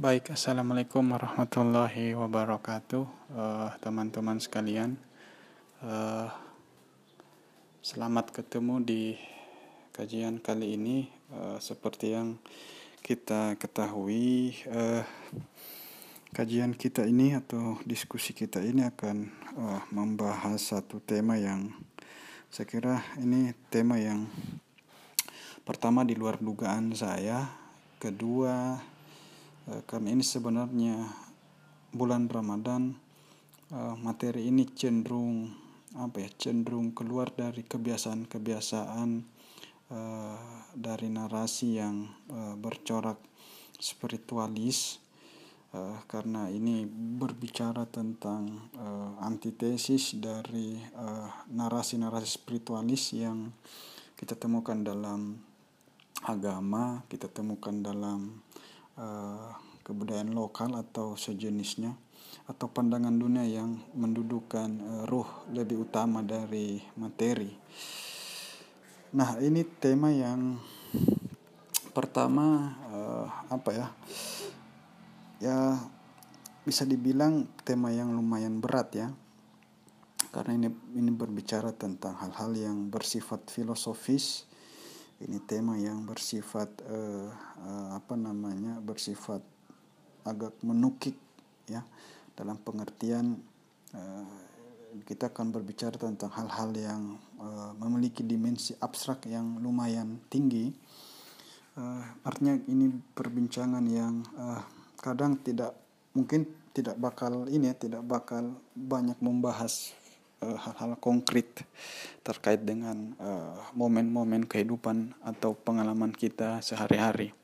Baik, assalamualaikum warahmatullahi wabarakatuh, uh, teman-teman sekalian. Uh, selamat ketemu di kajian kali ini. Uh, seperti yang kita ketahui, uh, kajian kita ini atau diskusi kita ini akan uh, membahas satu tema yang saya kira ini tema yang pertama di luar dugaan saya, kedua uh, karena ini sebenarnya bulan Ramadan uh, materi ini cenderung apa ya cenderung keluar dari kebiasaan-kebiasaan uh, dari narasi yang bercorak spiritualis. Karena ini berbicara tentang antitesis dari narasi-narasi spiritualis yang kita temukan dalam agama kita temukan dalam uh, kebudayaan lokal atau sejenisnya atau pandangan dunia yang mendudukan uh, ruh lebih utama dari materi. Nah, ini tema yang pertama uh, apa ya? Ya bisa dibilang tema yang lumayan berat ya. Karena ini ini berbicara tentang hal-hal yang bersifat filosofis ini tema yang bersifat uh, uh, apa namanya bersifat agak menukik ya. Dalam pengertian uh, kita akan berbicara tentang hal-hal yang uh, memiliki dimensi abstrak yang lumayan tinggi. Uh, artinya ini perbincangan yang uh, kadang tidak mungkin tidak bakal ini ya tidak bakal banyak membahas hal-hal uh, konkret terkait dengan eh, momen-momen kehidupan atau pengalaman kita sehari-hari.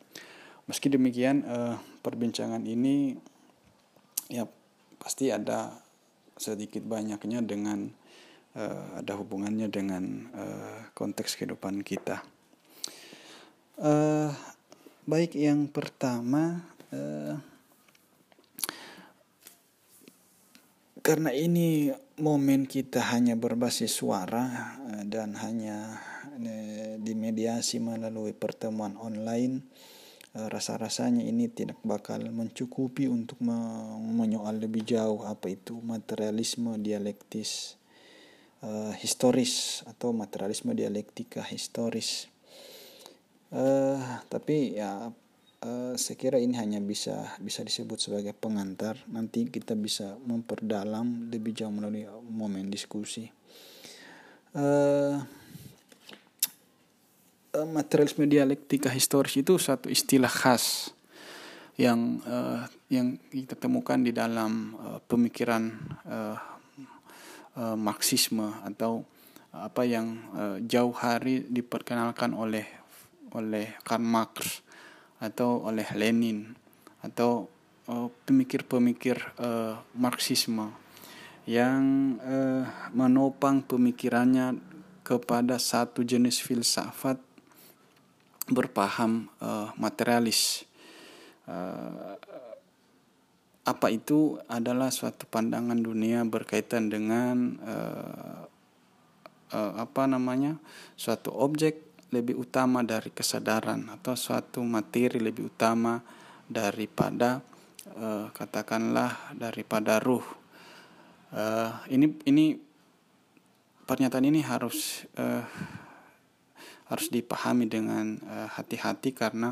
Meski demikian, uh, perbincangan ini ya pasti ada sedikit banyaknya dengan uh, ada hubungannya dengan uh, konteks kehidupan kita. Uh, baik yang pertama. Uh, karena ini momen kita hanya berbasis suara eh, dan hanya eh, dimediasi melalui pertemuan online eh, rasa-rasanya ini tidak bakal mencukupi untuk menyoal lebih jauh apa itu materialisme dialektis uh, historis atau materialisme dialektika historis. Uh, tapi ya Uh, saya kira ini hanya bisa bisa disebut sebagai pengantar. Nanti kita bisa memperdalam lebih jauh melalui momen diskusi. Uh, uh, materialisme dialektika historis itu satu istilah khas yang uh, yang kita temukan di dalam uh, pemikiran uh, uh, Marxisme atau apa yang uh, jauh hari diperkenalkan oleh oleh Karl Marx atau oleh Lenin atau uh, pemikir-pemikir uh, Marxisme yang uh, menopang pemikirannya kepada satu jenis filsafat berpaham uh, materialis. Uh, apa itu adalah suatu pandangan dunia berkaitan dengan uh, uh, apa namanya suatu objek lebih utama dari kesadaran atau suatu materi lebih utama daripada uh, katakanlah daripada ruh. Uh, ini ini pernyataan ini harus uh, harus dipahami dengan hati-hati uh, karena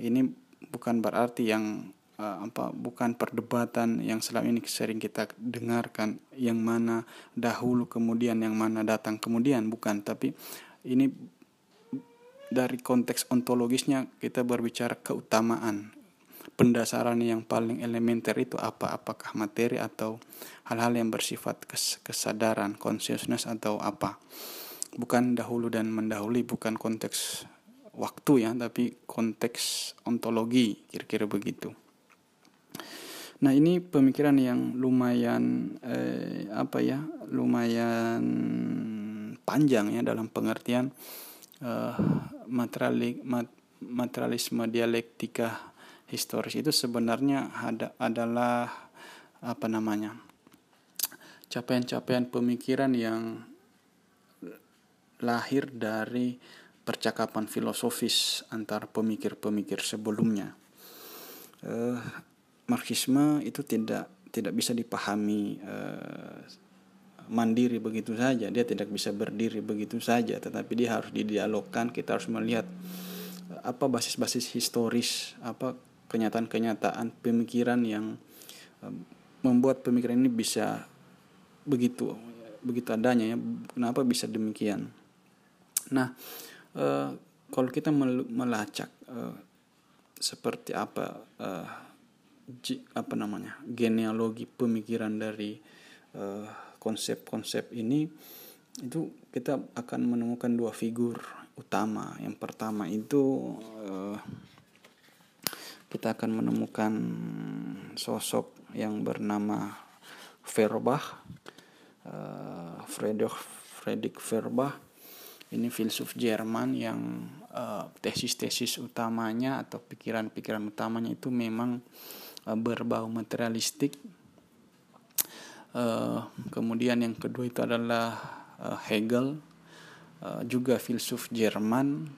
ini bukan berarti yang uh, apa bukan perdebatan yang selama ini sering kita dengarkan yang mana dahulu kemudian yang mana datang kemudian bukan tapi ini dari konteks ontologisnya kita berbicara keutamaan. Pendasaran yang paling elementer itu apa? Apakah materi atau hal-hal yang bersifat kes kesadaran consciousness atau apa? Bukan dahulu dan mendahului bukan konteks waktu ya tapi konteks ontologi kira-kira begitu. Nah ini pemikiran yang lumayan eh, apa ya lumayan panjang ya dalam pengertian uh, materiali, mat, materialisme dialektika historis itu sebenarnya ada adalah apa namanya capaian-capaian pemikiran yang lahir dari percakapan filosofis antar pemikir-pemikir sebelumnya. Uh, Marxisme itu tidak tidak bisa dipahami uh, mandiri begitu saja dia tidak bisa berdiri begitu saja tetapi dia harus didialogkan kita harus melihat apa basis-basis historis apa kenyataan-kenyataan pemikiran yang membuat pemikiran ini bisa begitu begitu adanya ya kenapa bisa demikian? Nah uh, kalau kita melacak uh, seperti apa uh, apa namanya genealogi pemikiran dari konsep-konsep ini itu kita akan menemukan dua figur utama yang pertama itu uh, kita akan menemukan sosok yang bernama Verbach uh, Friedrich Friedrich Verbach ini filsuf Jerman yang uh, tesis-tesis utamanya atau pikiran-pikiran utamanya itu memang uh, berbau materialistik. Uh, kemudian yang kedua itu adalah uh, Hegel, uh, juga filsuf Jerman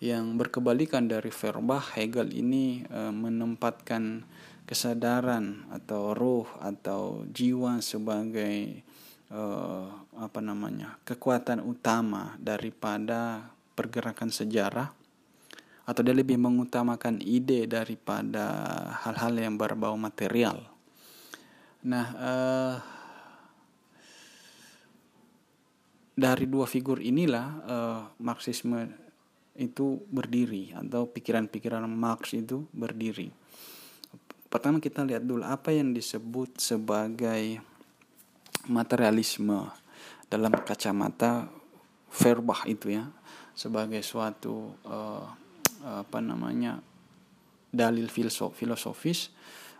yang berkebalikan dari Verbach. Hegel ini uh, menempatkan kesadaran atau roh atau jiwa sebagai uh, apa namanya kekuatan utama daripada pergerakan sejarah atau dia lebih mengutamakan ide daripada hal-hal yang berbau material. Nah, uh, dari dua figur inilah uh, Marxisme itu berdiri atau pikiran-pikiran Marx itu berdiri. Pertama kita lihat dulu apa yang disebut sebagai materialisme dalam kacamata Verbach itu ya sebagai suatu uh, apa namanya dalil filosof, filosofis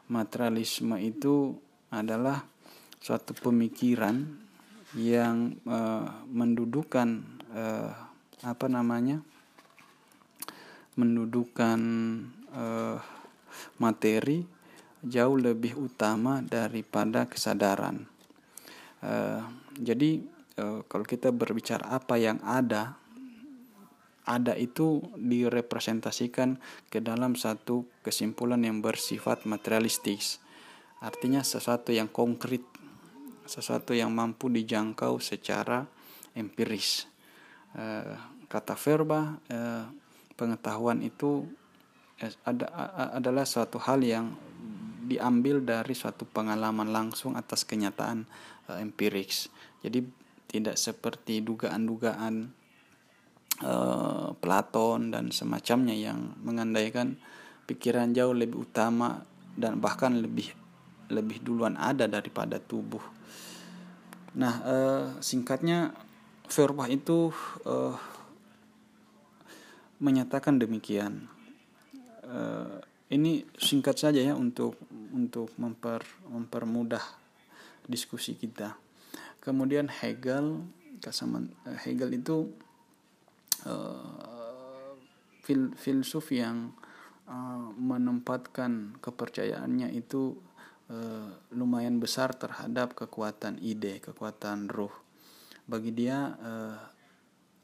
materialisme itu adalah suatu pemikiran yang uh, mendudukan uh, apa namanya mendudukan uh, materi jauh lebih utama daripada kesadaran Uh, jadi uh, kalau kita berbicara apa yang ada, ada itu direpresentasikan ke dalam satu kesimpulan yang bersifat materialistis. Artinya sesuatu yang konkret, sesuatu yang mampu dijangkau secara empiris. Uh, kata verba, uh, pengetahuan itu ada, adalah suatu hal yang diambil dari suatu pengalaman langsung atas kenyataan empiriks. Jadi tidak seperti dugaan-dugaan Platon dan semacamnya yang mengandaikan pikiran jauh lebih utama dan bahkan lebih lebih duluan ada daripada tubuh. Nah, uh, singkatnya Feuerbach itu uh, menyatakan demikian. Uh, ini singkat saja ya untuk untuk memper mempermudah diskusi kita. Kemudian Hegel, kesamaan Hegel itu uh, fil, filsuf yang uh, menempatkan kepercayaannya itu uh, lumayan besar terhadap kekuatan ide, kekuatan roh. Bagi dia uh,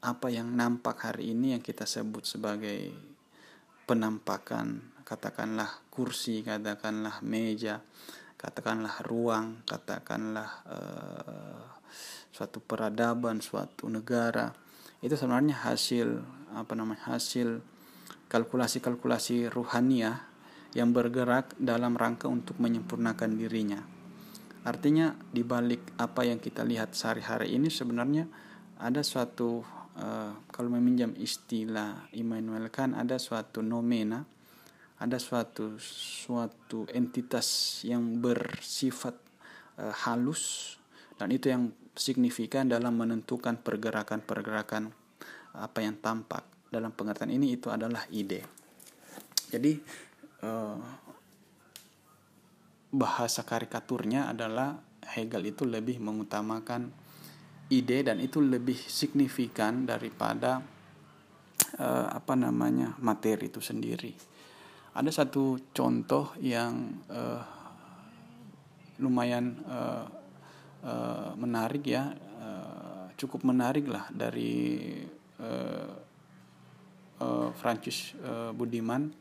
apa yang nampak hari ini yang kita sebut sebagai penampakan katakanlah kursi, katakanlah meja, katakanlah ruang, katakanlah uh, suatu peradaban, suatu negara itu sebenarnya hasil apa namanya hasil kalkulasi-kalkulasi ruhaniah yang bergerak dalam rangka untuk menyempurnakan dirinya. Artinya di balik apa yang kita lihat sehari-hari ini sebenarnya ada suatu uh, kalau meminjam istilah Immanuel Kant ada suatu nomena ada suatu suatu entitas yang bersifat uh, halus dan itu yang signifikan dalam menentukan pergerakan-pergerakan apa yang tampak dalam pengertian ini itu adalah ide. Jadi uh, bahasa karikaturnya adalah Hegel itu lebih mengutamakan ide dan itu lebih signifikan daripada uh, apa namanya materi itu sendiri. Ada satu contoh yang uh, lumayan uh, uh, menarik ya, uh, cukup menarik lah dari uh, uh, Francis uh, Budiman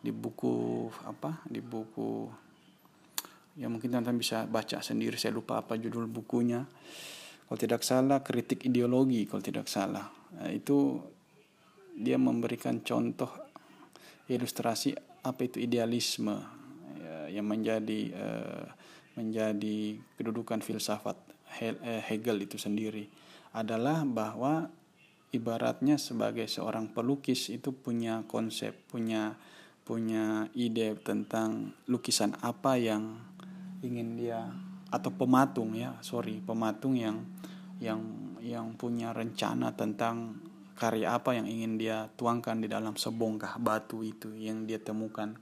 di buku apa? Di buku ya mungkin teman-teman bisa baca sendiri saya lupa apa judul bukunya kalau tidak salah kritik ideologi kalau tidak salah nah, itu dia memberikan contoh ilustrasi apa itu idealisme ya, yang menjadi uh, menjadi kedudukan filsafat eh, Hegel itu sendiri adalah bahwa ibaratnya sebagai seorang pelukis itu punya konsep punya punya ide tentang lukisan apa yang ingin dia atau pematung ya sorry pematung yang yang yang punya rencana tentang karya apa yang ingin dia tuangkan di dalam sebongkah batu itu yang dia temukan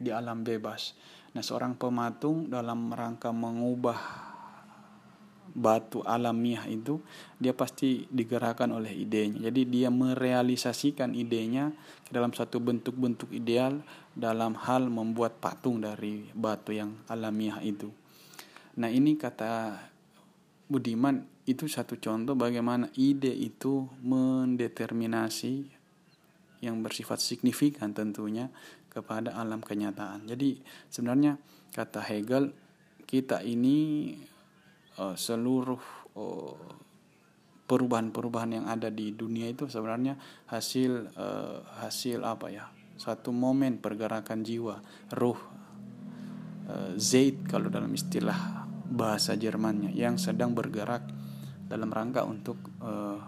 di alam bebas. Nah, seorang pematung dalam rangka mengubah batu alamiah itu dia pasti digerakkan oleh idenya. Jadi dia merealisasikan idenya ke dalam satu bentuk-bentuk ideal dalam hal membuat patung dari batu yang alamiah itu. Nah, ini kata Budiman itu satu contoh bagaimana ide itu mendeterminasi yang bersifat signifikan tentunya kepada alam kenyataan. Jadi sebenarnya kata Hegel kita ini uh, seluruh uh, perubahan-perubahan yang ada di dunia itu sebenarnya hasil uh, hasil apa ya? Satu momen pergerakan jiwa ruh uh, Zeit kalau dalam istilah bahasa Jermannya yang sedang bergerak dalam rangka untuk uh,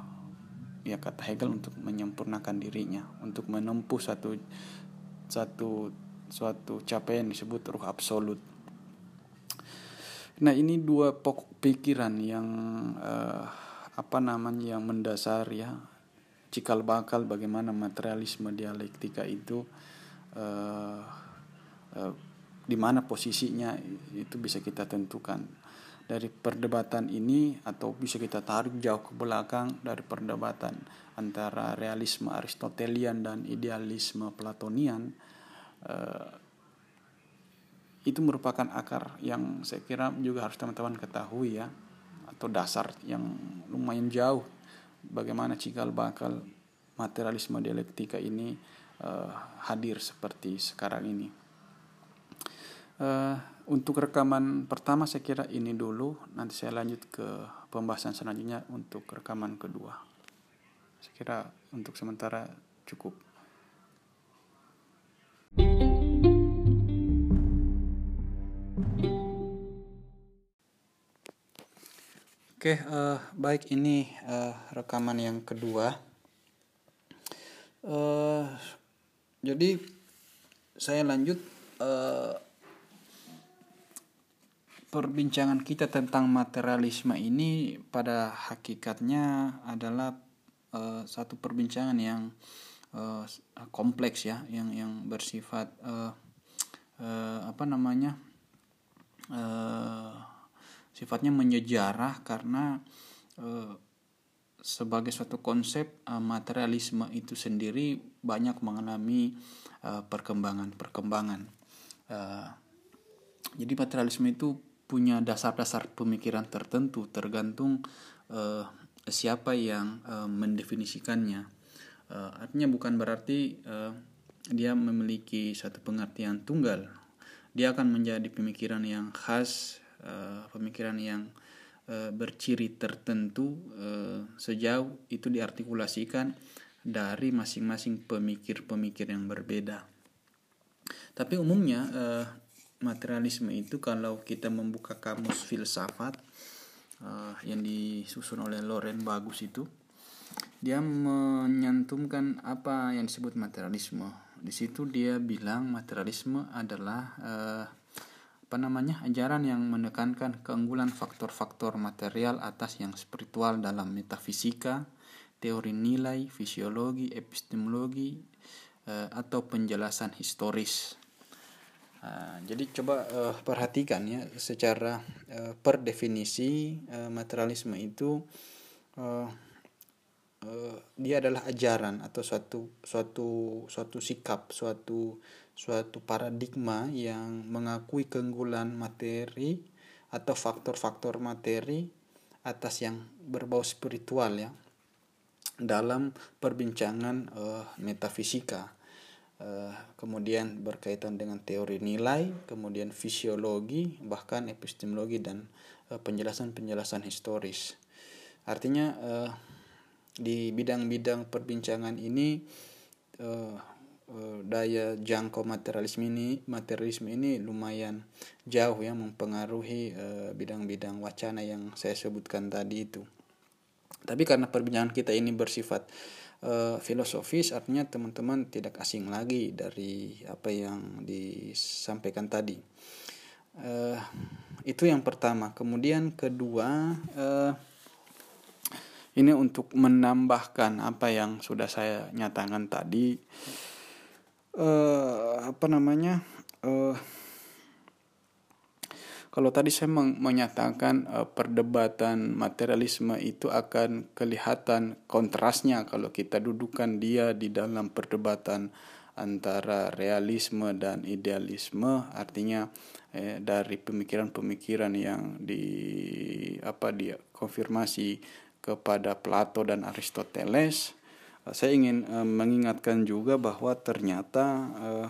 ya kata Hegel untuk menyempurnakan dirinya untuk menempuh satu satu suatu capaian disebut ruh absolut Nah ini dua pokok pikiran yang uh, apa namanya yang mendasar ya. Cikal bakal bagaimana materialisme dialektika itu uh, uh, di mana posisinya itu bisa kita tentukan. Dari perdebatan ini atau bisa kita tarik jauh ke belakang dari perdebatan antara realisme Aristotelian dan idealisme Platonian uh, itu merupakan akar yang saya kira juga harus teman-teman ketahui ya atau dasar yang lumayan jauh bagaimana cikal bakal materialisme dialektika ini uh, hadir seperti sekarang ini. Uh, untuk rekaman pertama saya kira ini dulu nanti saya lanjut ke pembahasan selanjutnya untuk rekaman kedua. Saya kira untuk sementara cukup. Oke, uh, baik ini uh, rekaman yang kedua. Uh, jadi saya lanjut uh, perbincangan kita tentang materialisme ini pada hakikatnya adalah uh, satu perbincangan yang uh, kompleks ya, yang yang bersifat uh, uh, apa namanya? Uh, sifatnya menyejarah karena e, sebagai suatu konsep e, materialisme itu sendiri banyak mengalami perkembangan-perkembangan. E, jadi materialisme itu punya dasar-dasar pemikiran tertentu tergantung e, siapa yang e, mendefinisikannya. E, artinya bukan berarti e, dia memiliki satu pengertian tunggal. Dia akan menjadi pemikiran yang khas uh, pemikiran yang uh, berciri tertentu uh, sejauh itu diartikulasikan dari masing-masing pemikir-pemikir yang berbeda. Tapi umumnya uh, materialisme itu kalau kita membuka kamus filsafat uh, yang disusun oleh Loren Bagus itu dia menyantumkan apa yang disebut materialisme. Di situ dia bilang materialisme adalah uh, apa namanya ajaran yang menekankan keunggulan faktor-faktor material atas yang spiritual dalam metafisika, teori nilai, fisiologi, epistemologi, uh, atau penjelasan historis. Uh, jadi coba uh, perhatikan ya secara per definisi materialisme itu dia adalah ajaran atau suatu suatu suatu sikap suatu suatu paradigma yang mengakui keunggulan materi atau faktor-faktor materi atas yang berbau spiritual ya dalam perbincangan uh, metafisika uh, kemudian berkaitan dengan teori nilai, kemudian fisiologi, bahkan epistemologi dan penjelasan-penjelasan uh, historis. Artinya uh, di bidang-bidang perbincangan ini uh, daya jangkau materialisme ini materialisme ini lumayan jauh ya mempengaruhi bidang-bidang uh, wacana yang saya sebutkan tadi itu. Tapi karena perbincangan kita ini bersifat uh, filosofis artinya teman-teman tidak asing lagi dari apa yang disampaikan tadi. Uh, itu yang pertama. Kemudian kedua uh, ini untuk menambahkan apa yang sudah saya nyatakan tadi uh, apa namanya? Uh, kalau tadi saya menyatakan uh, perdebatan materialisme itu akan kelihatan kontrasnya kalau kita dudukan dia di dalam perdebatan antara realisme dan idealisme. Artinya eh, dari pemikiran-pemikiran yang di apa dia konfirmasi kepada Plato dan Aristoteles saya ingin uh, mengingatkan juga bahwa ternyata uh,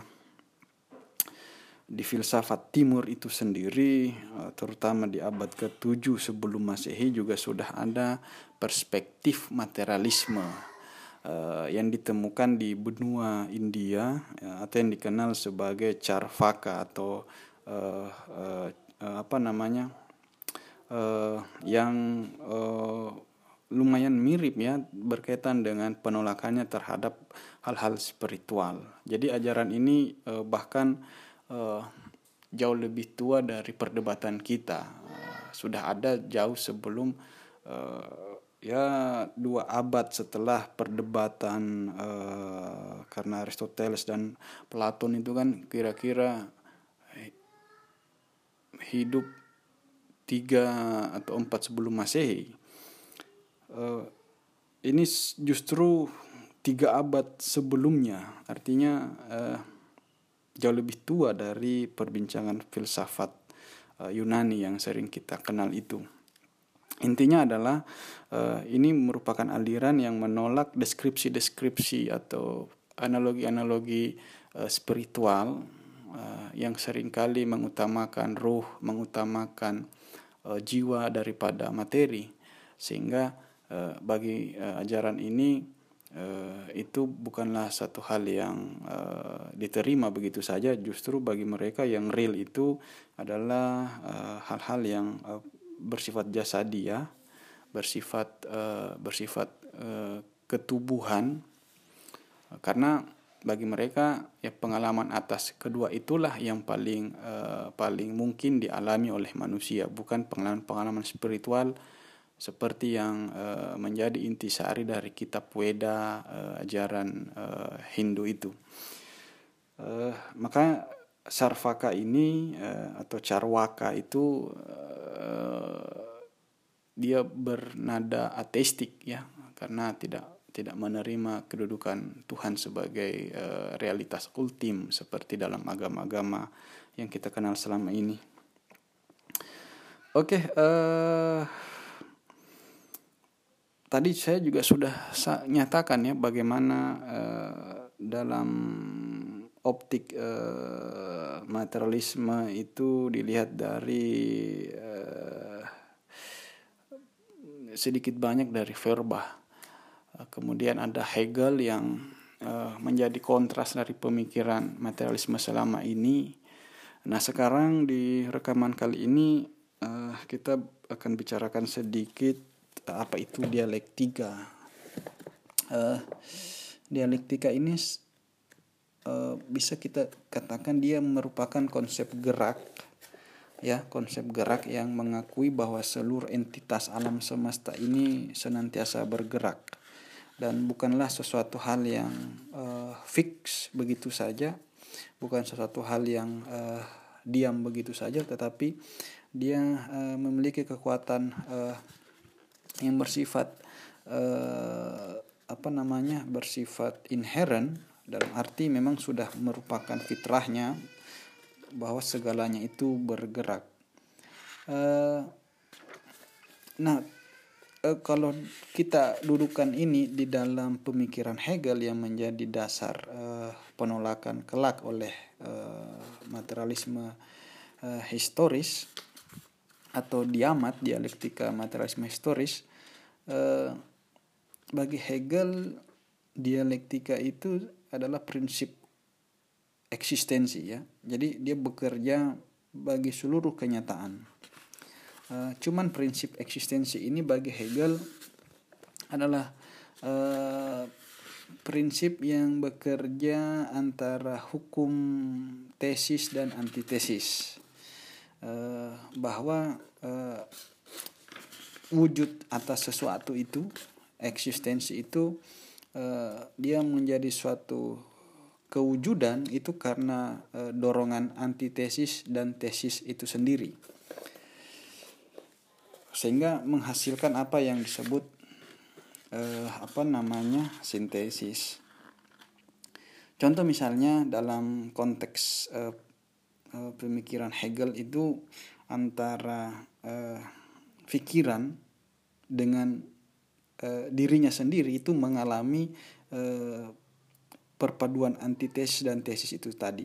di filsafat timur itu sendiri eh, terutama di abad ke-7 sebelum Masehi juga sudah ada perspektif materialisme uh, yang ditemukan di benua India uh, atau yang dikenal sebagai Charvaka atau uh, uh, uh, apa namanya uh, yang uh, lumayan mirip ya berkaitan dengan penolakannya terhadap hal-hal spiritual. Jadi ajaran ini uh, bahkan uh, jauh lebih tua dari perdebatan kita. Uh, sudah ada jauh sebelum uh, ya dua abad setelah perdebatan karena Aristoteles dan Platon itu kan kira-kira hidup tiga atau empat sebelum masehi. Uh, ini justru tiga abad sebelumnya, artinya uh, jauh lebih tua dari perbincangan filsafat uh, Yunani yang sering kita kenal itu. Intinya adalah uh, ini merupakan aliran yang menolak deskripsi-deskripsi atau analogi-analogi uh, spiritual uh, yang sering kali mengutamakan ruh, mengutamakan uh, jiwa daripada materi, sehingga uh, bagi uh, ajaran ini uh, itu bukanlah satu hal yang uh, diterima begitu saja. Justru bagi mereka yang real itu adalah eh, hal-hal uh, yang uh, bersifat jasadi ya. Bersifat uh, bersifat uh, ketubuhan. Karena bagi mereka ya pengalaman atas kedua itulah yang paling uh, paling mungkin dialami oleh manusia. Bukan pengalaman-pengalaman spiritual seperti yang uh, menjadi intisari dari kitab Weda uh, ajaran uh, Hindu itu. Uh, maka Sarvaka ini uh, atau Charwaka itu uh, dia bernada ateistik ya karena tidak tidak menerima kedudukan Tuhan sebagai uh, realitas ultim seperti dalam agama-agama yang kita kenal selama ini. Oke, okay, uh, tadi saya juga sudah nyatakan ya bagaimana uh, dalam optik uh, materialisme itu dilihat dari uh, sedikit banyak dari Verbah. Uh, kemudian ada Hegel yang uh, menjadi kontras dari pemikiran materialisme selama ini. Nah, sekarang di rekaman kali ini uh, kita akan bicarakan sedikit apa itu dialektika. Uh, dialektika ini uh, bisa kita katakan dia merupakan konsep gerak ya konsep gerak yang mengakui bahwa seluruh entitas alam semesta ini senantiasa bergerak. Dan bukanlah sesuatu hal yang uh, fix begitu saja bukan sesuatu hal yang uh, diam begitu saja tetapi dia uh, memiliki kekuatan uh, yang bersifat uh, apa namanya bersifat inherent dalam arti memang sudah merupakan fitrahnya bahwa segalanya itu bergerak. Uh, nah, uh, kalau kita dudukan ini di dalam pemikiran Hegel yang menjadi dasar uh, penolakan kelak oleh uh, materialisme uh, historis atau diamat dialektika materialisme historis uh, bagi Hegel dialektika itu adalah prinsip eksistensi ya. Jadi dia bekerja bagi seluruh kenyataan. Uh, cuman prinsip eksistensi ini bagi Hegel adalah uh, prinsip yang bekerja antara hukum tesis dan antitesis uh, bahwa uh, wujud atas sesuatu itu eksistensi itu uh, dia menjadi suatu kewujudan itu karena uh, dorongan antitesis dan tesis itu sendiri. Sehingga menghasilkan apa yang disebut uh, apa namanya sintesis. Contoh misalnya dalam konteks uh, uh, pemikiran Hegel itu antara uh, pikiran dengan uh, dirinya sendiri itu mengalami uh, perpaduan antitesis dan tesis itu tadi.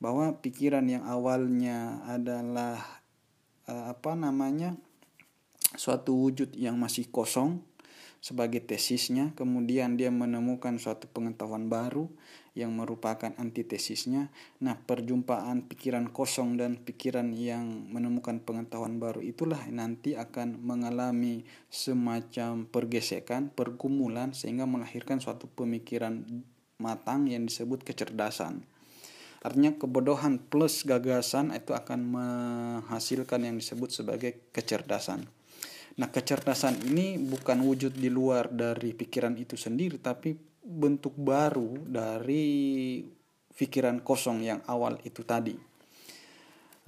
Bahwa pikiran yang awalnya adalah uh, apa namanya suatu wujud yang masih kosong sebagai tesisnya kemudian dia menemukan suatu pengetahuan baru yang merupakan antitesisnya. Nah perjumpaan pikiran kosong dan pikiran yang menemukan pengetahuan baru itulah nanti akan mengalami semacam pergesekan pergumulan sehingga melahirkan suatu pemikiran matang yang disebut kecerdasan. Artinya kebodohan plus gagasan itu akan menghasilkan yang disebut sebagai kecerdasan. Nah, kecerdasan ini bukan wujud di luar dari pikiran itu sendiri, tapi bentuk baru dari pikiran kosong yang awal itu tadi.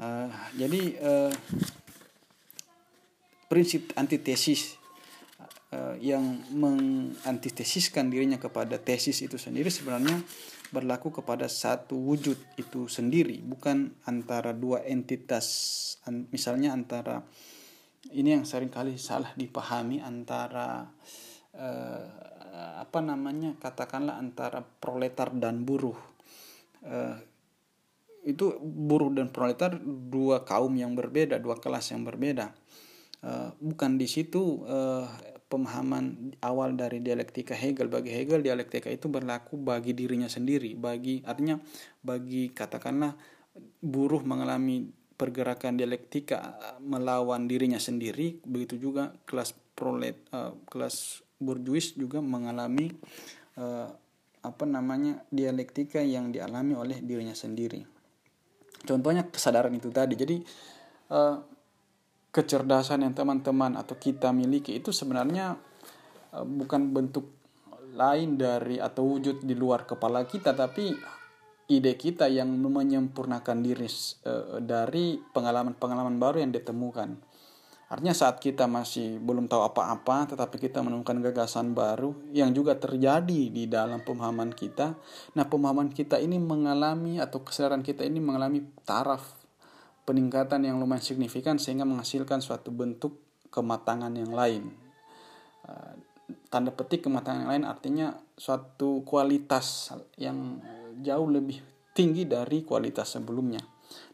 Uh, jadi uh, prinsip antitesis uh, yang mengantitesiskan dirinya kepada tesis itu sendiri sebenarnya berlaku kepada satu wujud itu sendiri, bukan antara dua entitas, misalnya antara ini yang sering kali salah dipahami antara apa namanya katakanlah antara proletar dan buruh. Eh, itu buruh dan proletar dua kaum yang berbeda dua kelas yang berbeda. Eh, bukan di situ eh, pemahaman awal dari dialektika Hegel. Bagi Hegel dialektika itu berlaku bagi dirinya sendiri. Bagi artinya bagi katakanlah buruh mengalami pergerakan dialektika melawan dirinya sendiri begitu juga kelas prolet uh, kelas burjuis juga mengalami uh, apa namanya dialektika yang dialami oleh dirinya sendiri contohnya kesadaran itu tadi jadi uh, kecerdasan yang teman-teman atau kita miliki itu sebenarnya uh, bukan bentuk lain dari atau wujud di luar kepala kita tapi ide kita yang menyempurnakan diri dari pengalaman-pengalaman baru yang ditemukan. Artinya saat kita masih belum tahu apa-apa tetapi kita menemukan gagasan baru yang juga terjadi di dalam pemahaman kita. Nah, pemahaman kita ini mengalami atau kesadaran kita ini mengalami taraf peningkatan yang lumayan signifikan sehingga menghasilkan suatu bentuk kematangan yang lain. Uh, tanda petik kematangan yang lain artinya suatu kualitas yang jauh lebih tinggi dari kualitas sebelumnya.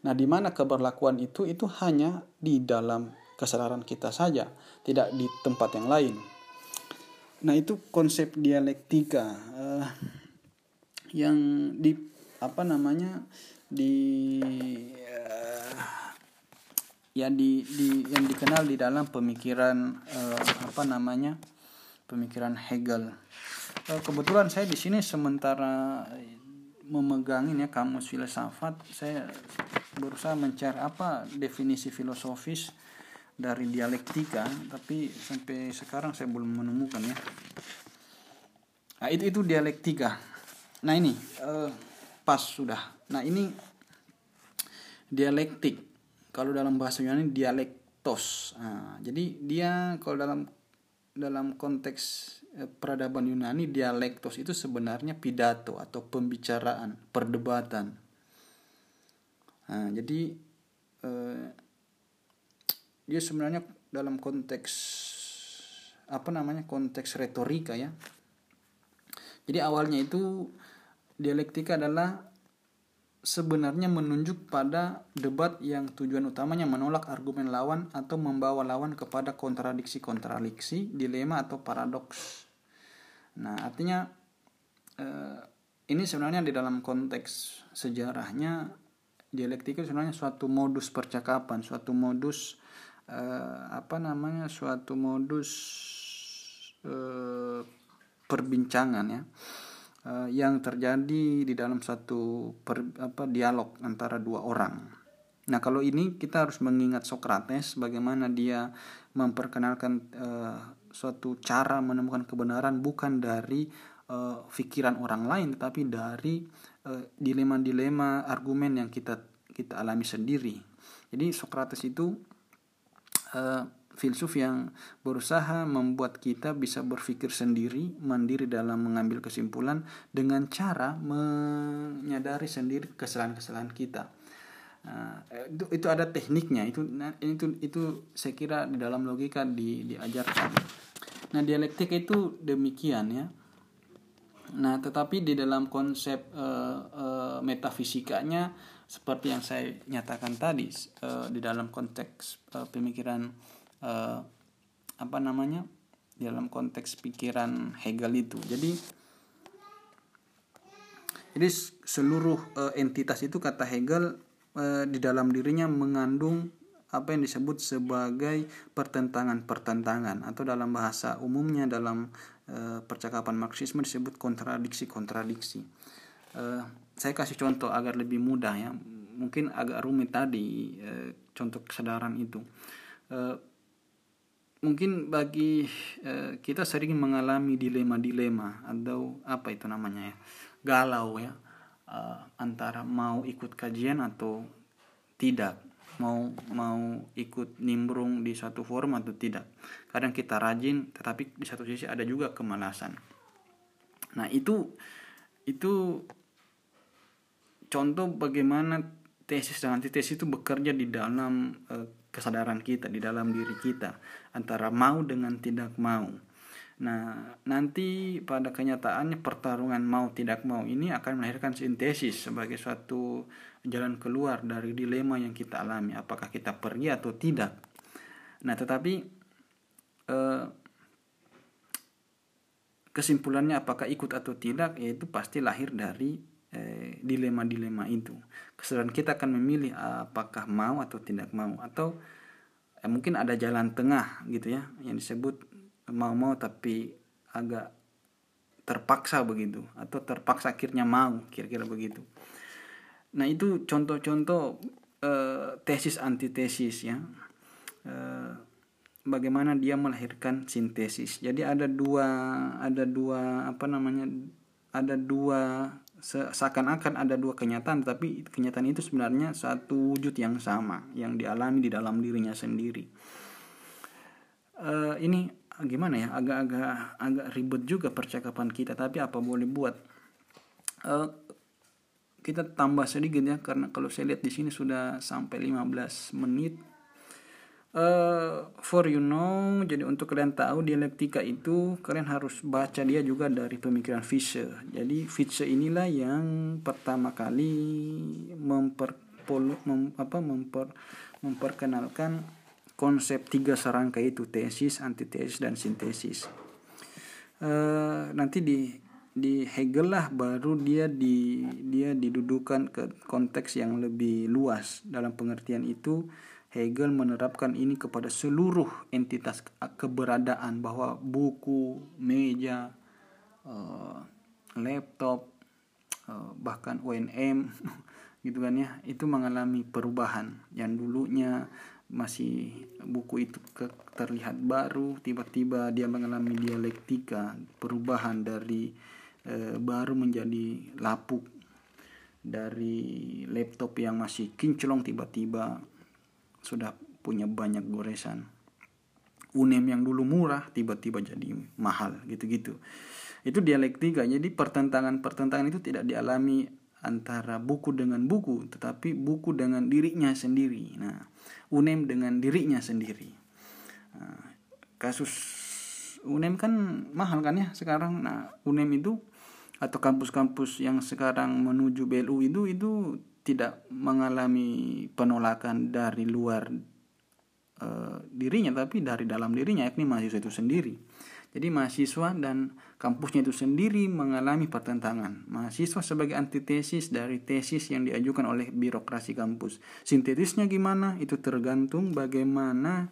Nah, di mana keberlakuan itu itu hanya di dalam kesadaran kita saja, tidak di tempat yang lain. Nah, itu konsep dialektika uh, yang di apa namanya di uh, ya di, di yang dikenal di dalam pemikiran uh, apa namanya pemikiran Hegel. Uh, kebetulan saya di sini sementara memegang ini ya kamus filsafat saya berusaha mencari apa definisi filosofis dari dialektika tapi sampai sekarang saya belum menemukan ya. Nah itu itu dialektika. Nah ini uh, pas sudah. Nah ini dialektik. Kalau dalam bahasa Yunani dialektos. Nah, jadi dia kalau dalam dalam konteks Eh, peradaban Yunani dialektos itu sebenarnya pidato atau pembicaraan, perdebatan. Nah, jadi eh, dia sebenarnya dalam konteks apa namanya konteks retorika ya jadi awalnya itu dialektika adalah sebenarnya menunjuk pada debat yang tujuan utamanya menolak argumen lawan atau membawa lawan kepada kontradiksi-kontradiksi, dilema atau paradoks. Nah, artinya eh, ini sebenarnya di dalam konteks sejarahnya dialektika sebenarnya suatu modus percakapan, suatu modus eh, apa namanya, suatu modus eh, perbincangan ya uh, yang terjadi di dalam satu per, apa dialog antara dua orang. Nah, kalau ini kita harus mengingat Socrates bagaimana dia memperkenalkan uh, suatu cara menemukan kebenaran bukan dari uh, pikiran orang lain tetapi dari dilema-dilema uh, argumen yang kita kita alami sendiri. Jadi Socrates itu uh, filsuf yang berusaha membuat kita bisa berpikir sendiri, mandiri dalam mengambil kesimpulan dengan cara menyadari sendiri kesalahan-kesalahan kita. Nah, itu, itu ada tekniknya itu itu itu saya kira di dalam logika di, diajarkan. Nah dialektika itu demikian ya. Nah tetapi di dalam konsep uh, uh, metafisikanya seperti yang saya nyatakan tadi uh, di dalam konteks uh, pemikiran uh, apa namanya dalam konteks pikiran Hegel itu. Jadi jadi seluruh uh, entitas itu kata Hegel uh, di dalam dirinya mengandung apa yang disebut sebagai pertentangan-pertentangan atau dalam bahasa umumnya dalam uh, percakapan Marxisme disebut kontradiksi-kontradiksi. Uh, saya kasih contoh agar lebih mudah ya, mungkin agak rumit tadi uh, contoh kesadaran itu. Mungkin bagi kita sering mengalami dilema-dilema atau apa itu namanya ya galau ya antara mau ikut kajian atau tidak mau mau ikut nimbrung di satu forum atau tidak kadang kita rajin tetapi di satu sisi ada juga kemalasan nah itu itu contoh bagaimana tesis dan antitesis itu bekerja di dalam uh, kesadaran kita di dalam diri kita antara mau dengan tidak mau. Nah, nanti pada kenyataannya pertarungan mau tidak mau ini akan melahirkan sintesis sebagai suatu jalan keluar dari dilema yang kita alami, apakah kita pergi atau tidak. Nah, tetapi eh, kesimpulannya apakah ikut atau tidak yaitu pasti lahir dari eh, dilema-dilema itu. Kesadaran kita akan memilih apakah mau atau tidak mau atau eh, mungkin ada jalan tengah gitu ya yang disebut mau-mau tapi agak terpaksa begitu atau terpaksa akhirnya mau kira-kira begitu. Nah itu contoh-contoh eh, tesis antitesis ya. Eh, bagaimana dia melahirkan sintesis. Jadi ada dua ada dua apa namanya ada dua seakan-akan ada dua kenyataan tapi kenyataan itu sebenarnya satu wujud yang sama yang dialami di dalam dirinya sendiri uh, ini gimana ya agak-agak agak ribet juga percakapan kita tapi apa boleh buat uh, kita tambah sedikit ya karena kalau saya lihat di sini sudah sampai 15 menit Uh, for you know, jadi untuk kalian tahu dialektika itu kalian harus baca dia juga dari pemikiran Fischer. Jadi Fischer inilah yang pertama kali memper, mem, apa, memper, memperkenalkan konsep tiga serangkai itu tesis, antitesis dan sintesis. Uh, nanti di di Hegel lah baru dia di dia didudukan ke konteks yang lebih luas. Dalam pengertian itu Hegel menerapkan ini kepada seluruh entitas keberadaan bahwa buku, meja, uh, laptop, uh, bahkan ONM gitu kan ya itu mengalami perubahan. Yang dulunya masih buku itu ke, terlihat baru tiba-tiba dia mengalami dialektika perubahan dari uh, baru menjadi lapuk dari laptop yang masih kinclong tiba-tiba sudah punya banyak goresan. Unem yang dulu murah tiba-tiba jadi mahal gitu-gitu. Itu dialektika jadi pertentangan-pertentangan itu tidak dialami antara buku dengan buku tetapi buku dengan dirinya sendiri. Nah unem dengan dirinya sendiri. Nah, kasus UNEM kan mahal kan ya sekarang? Nah UNEM itu atau kampus-kampus yang sekarang menuju BLU itu itu tidak mengalami penolakan dari luar uh, dirinya tapi dari dalam dirinya yakni mahasiswa itu sendiri jadi mahasiswa dan kampusnya itu sendiri mengalami pertentangan. Mahasiswa sebagai antitesis dari tesis yang diajukan oleh birokrasi kampus. Sintetisnya gimana? Itu tergantung bagaimana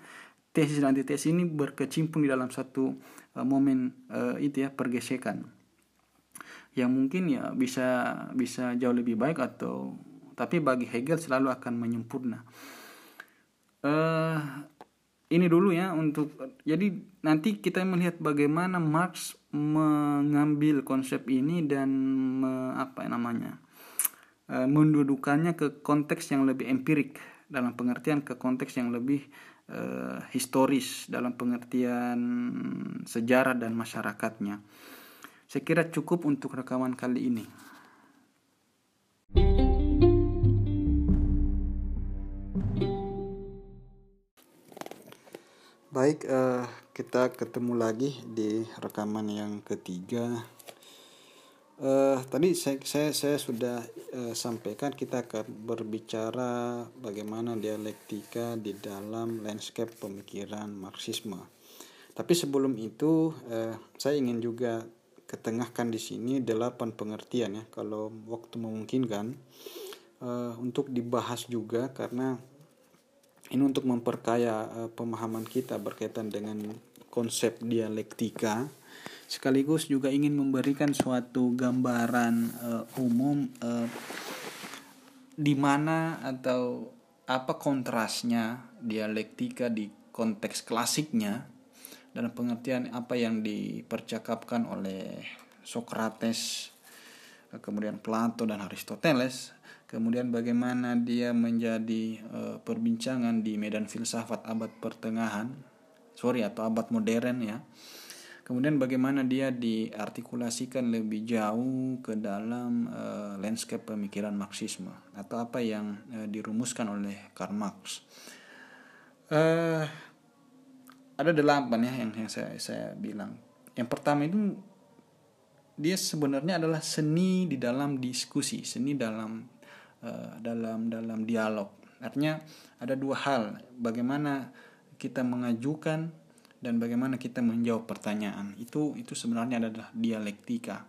tesis dan antitesis ini berkecimpung di dalam satu uh, momen uh, itu ya pergesekan. Yang mungkin ya bisa bisa jauh lebih baik atau tapi bagi Hegel selalu akan menyempurna. Uh, ini dulu ya untuk jadi nanti kita melihat bagaimana Marx mengambil konsep ini dan me, apa namanya e, mendudukannya ke konteks yang lebih empirik dalam pengertian ke konteks yang lebih e, historis dalam pengertian sejarah dan masyarakatnya. Saya kira cukup untuk rekaman kali ini. Baik, uh, kita ketemu lagi di rekaman yang ketiga. Uh, tadi saya, saya saya sudah uh, sampaikan kita akan berbicara bagaimana dialektika di dalam landscape pemikiran Marxisme. Tapi sebelum itu, saya ingin juga ketengahkan di sini delapan pengertian ya, kalau waktu memungkinkan uh, untuk dibahas juga karena ini untuk memperkaya uh, pemahaman kita berkaitan dengan konsep dialektika. Sekaligus juga ingin memberikan suatu gambaran uh, umum uh, di mana atau apa kontrasnya dialektika di konteks klasiknya dalam pengertian apa yang dipercakapkan oleh Socrates kemudian Plato dan Aristoteles kemudian bagaimana dia menjadi uh, perbincangan di medan filsafat abad pertengahan sorry atau abad modern ya. Kemudian bagaimana dia diartikulasikan lebih jauh ke dalam uh, landscape pemikiran Marxisme atau apa yang uh, dirumuskan oleh Karl Marx ada delapan ya yang, yang saya saya bilang yang pertama itu dia sebenarnya adalah seni di dalam diskusi seni dalam Eh, dalam dalam dialog. Artinya ada dua hal, bagaimana kita mengajukan dan bagaimana kita menjawab pertanyaan. Itu itu sebenarnya adalah dialektika.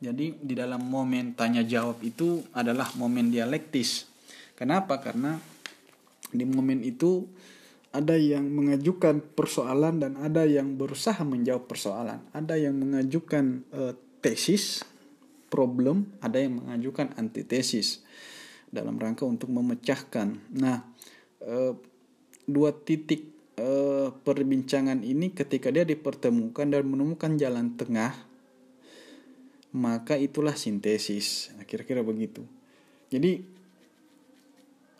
Jadi di dalam momen tanya jawab itu adalah momen dialektis. Kenapa? Karena di momen itu ada yang mengajukan persoalan dan ada yang berusaha menjawab persoalan. Ada yang mengajukan uh, tesis problem, ada yang mengajukan antitesis dalam rangka untuk memecahkan. Nah, e, dua titik e, perbincangan ini ketika dia dipertemukan dan menemukan jalan tengah, maka itulah sintesis. Nah, kira-kira begitu. Jadi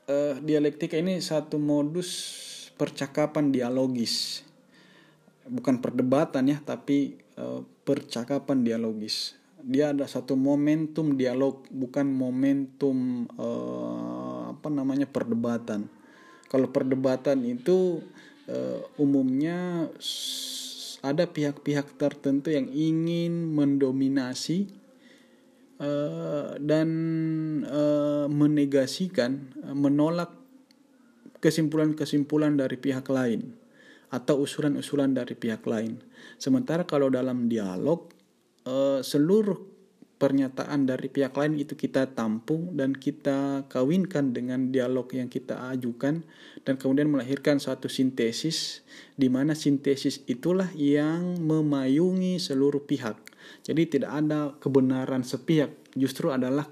e, dialektika ini satu modus percakapan dialogis, bukan perdebatan ya, tapi e, percakapan dialogis. Dia ada satu momentum dialog bukan momentum uh, apa namanya perdebatan. Kalau perdebatan itu uh, umumnya ada pihak-pihak tertentu yang ingin mendominasi uh, dan uh, menegasikan menolak kesimpulan-kesimpulan dari pihak lain atau usulan-usulan dari pihak lain sementara kalau dalam dialog uh, seluruh pernyataan dari pihak lain itu kita tampung dan kita kawinkan dengan dialog yang kita ajukan dan kemudian melahirkan suatu sintesis di mana sintesis itulah yang memayungi seluruh pihak. Jadi tidak ada kebenaran sepihak, justru adalah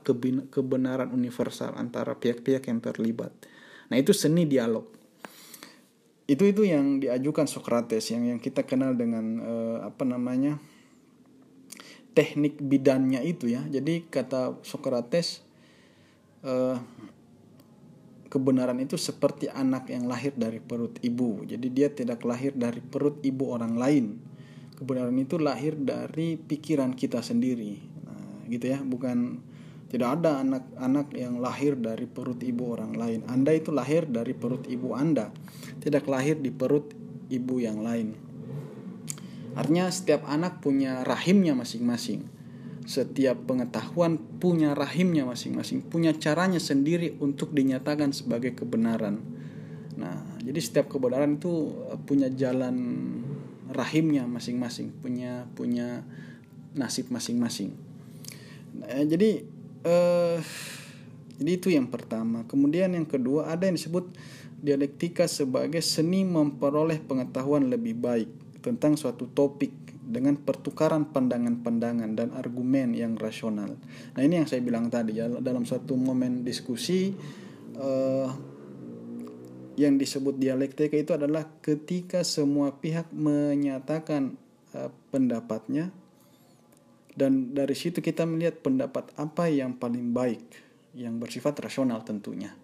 kebenaran universal antara pihak-pihak yang terlibat. Nah, itu seni dialog. Itu itu yang diajukan Socrates yang yang kita kenal dengan uh, apa namanya? teknik bidannya itu ya. Jadi kata Socrates eh, kebenaran itu seperti anak yang lahir dari perut ibu. Jadi dia tidak lahir dari perut ibu orang lain. Kebenaran itu lahir dari pikiran kita sendiri. Nah, gitu ya, bukan tidak ada anak-anak yang lahir dari perut ibu orang lain. Anda itu lahir dari perut ibu Anda, tidak lahir di perut ibu yang lain. Artinya setiap anak punya rahimnya masing-masing. Setiap pengetahuan punya rahimnya masing-masing, punya caranya sendiri untuk dinyatakan sebagai kebenaran. Nah, jadi setiap kebenaran itu punya jalan rahimnya masing-masing, punya punya nasib masing-masing. Nah, jadi eh, jadi itu yang pertama. Kemudian yang kedua ada yang disebut dialektika sebagai seni memperoleh pengetahuan lebih baik tentang suatu topik dengan pertukaran pandangan-pandangan dan argumen yang rasional. Nah ini yang saya bilang tadi ya dalam suatu momen diskusi uh, yang disebut dialektika itu adalah ketika semua pihak menyatakan uh, pendapatnya dan dari situ kita melihat pendapat apa yang paling baik yang bersifat rasional tentunya.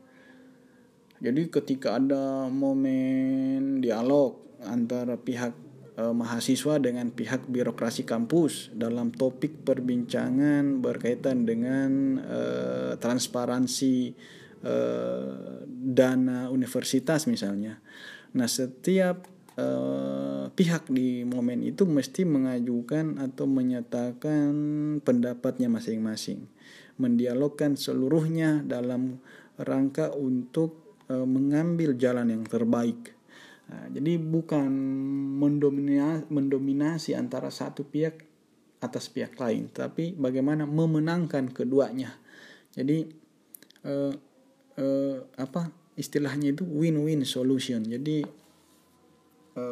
Jadi ketika ada momen dialog antara pihak e, mahasiswa dengan pihak birokrasi kampus dalam topik perbincangan berkaitan dengan e, transparansi e, dana universitas misalnya. Nah, setiap e, pihak di momen itu mesti mengajukan atau menyatakan pendapatnya masing-masing, mendialogkan seluruhnya dalam rangka untuk e, mengambil jalan yang terbaik. Nah, jadi bukan mendominasi, mendominasi antara satu pihak atas pihak lain, tapi bagaimana memenangkan keduanya. Jadi e, e, apa istilahnya itu win-win solution. Jadi e,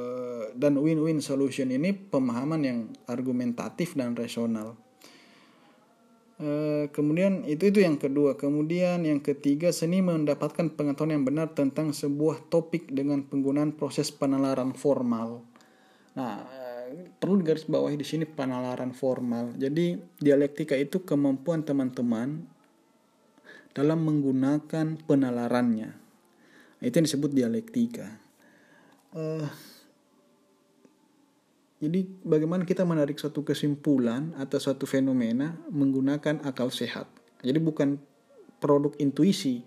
dan win-win solution ini pemahaman yang argumentatif dan rasional Eh, kemudian itu itu yang kedua. Kemudian yang ketiga seni mendapatkan pengetahuan yang benar tentang sebuah topik dengan penggunaan proses penalaran formal. Nah, uh, perlu digarisbawahi di sini penalaran formal. Jadi dialektika itu kemampuan teman-teman dalam menggunakan penalarannya. Itu yang disebut dialektika. Uh, jadi bagaimana kita menarik suatu kesimpulan atau suatu fenomena menggunakan akal sehat. Jadi bukan produk intuisi,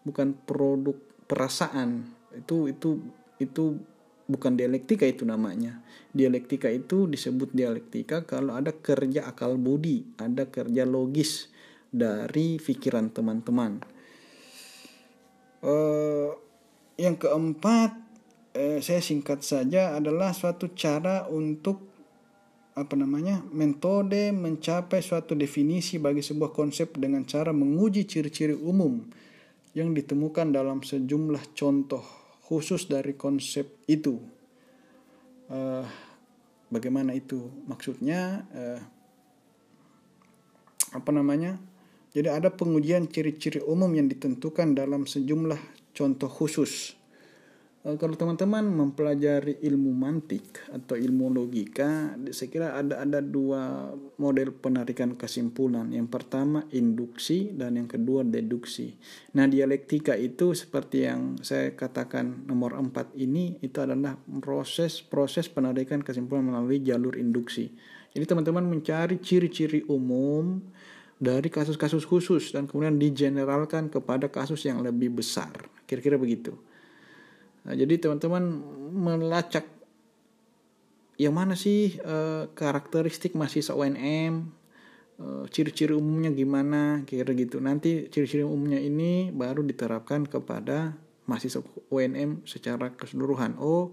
bukan produk perasaan. Itu itu itu bukan dialektika itu namanya. Dialektika itu disebut dialektika kalau ada kerja akal budi, ada kerja logis dari pikiran teman-teman. Uh, yang keempat eh, saya singkat saja adalah suatu cara untuk apa namanya metode mencapai suatu definisi bagi sebuah konsep dengan cara menguji ciri-ciri umum yang ditemukan dalam sejumlah contoh khusus dari konsep itu. Uh, bagaimana itu maksudnya? Uh, apa namanya? Jadi ada pengujian ciri-ciri umum yang ditentukan dalam sejumlah contoh khusus Eh, kalau teman-teman mempelajari ilmu mantik atau ilmu logika, saya kira ada ada dua model penarikan kesimpulan. Yang pertama induksi dan yang kedua deduksi. Nah, dialektika itu seperti yang saya katakan nomor empat ini itu adalah proses proses penarikan kesimpulan melalui jalur induksi. Jadi teman-teman mencari ciri-ciri umum dari kasus-kasus khusus dan kemudian digeneralkan kepada kasus yang lebih besar. Kira-kira begitu. Nah, jadi teman-teman melacak yang mana sih e, karakteristik mahasiswa UNM, eh, ciri-ciri umumnya gimana, kira gitu. Nanti ciri-ciri umumnya ini baru diterapkan kepada mahasiswa UNM secara keseluruhan. Oh,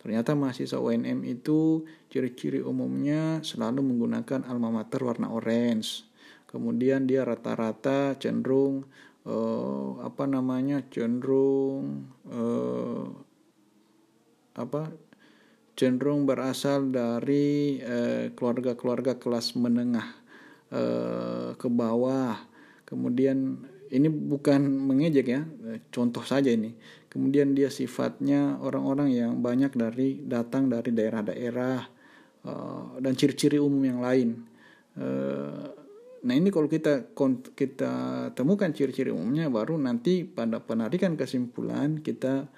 ternyata mahasiswa UNM itu ciri-ciri umumnya selalu menggunakan alma mater warna orange. Kemudian dia rata-rata cenderung uh, apa namanya cenderung uh, apa cenderung berasal dari keluarga keluarga-keluarga kelas menengah uh, ke bawah. Kemudian ini bukan mengejek ya contoh saja ini. Kemudian dia sifatnya orang-orang yang banyak dari datang dari daerah-daerah uh, dan ciri-ciri umum yang lain. Uh, Nah ini kalau kita kita temukan ciri-ciri umumnya baru nanti pada penarikan kesimpulan kita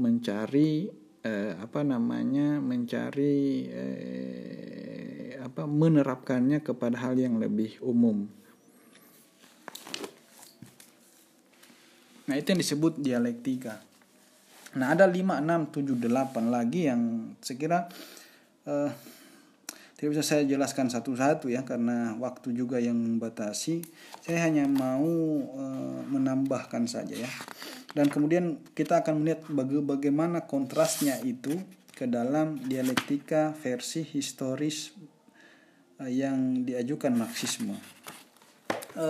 mencari eh, apa namanya mencari eh, apa menerapkannya kepada hal yang lebih umum. Nah itu yang disebut dialektika. Nah ada 5, 6, 7, 8 lagi yang sekira eh, tidak bisa saya jelaskan satu-satu ya karena waktu juga yang membatasi. Saya hanya mau e, menambahkan saja ya. Dan kemudian kita akan melihat baga bagaimana kontrasnya itu ke dalam dialektika versi historis e, yang diajukan Marxisme. E,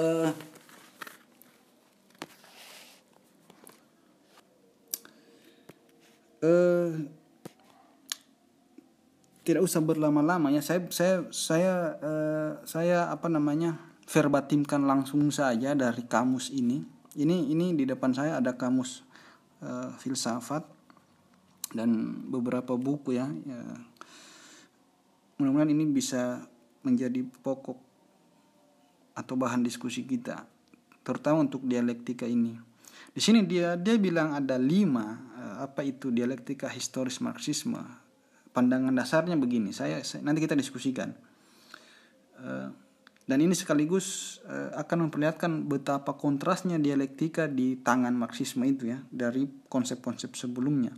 uh, tidak usah berlama-lama ya. Saya saya saya uh, saya apa namanya verbatimkan langsung saja dari kamus ini. Ini ini di depan saya ada kamus uh, filsafat dan beberapa buku ya, ya. Mudah-mudahan ini bisa menjadi pokok atau bahan diskusi kita terutama untuk dialektika ini. Di sini dia dia bilang ada lima uh, apa itu dialektika historis marxisme pandangan dasarnya begini saya, saya nanti kita diskusikan. Uh, dan ini sekaligus uh, akan memperlihatkan betapa kontrasnya dialektika di tangan marxisme itu ya dari konsep-konsep sebelumnya.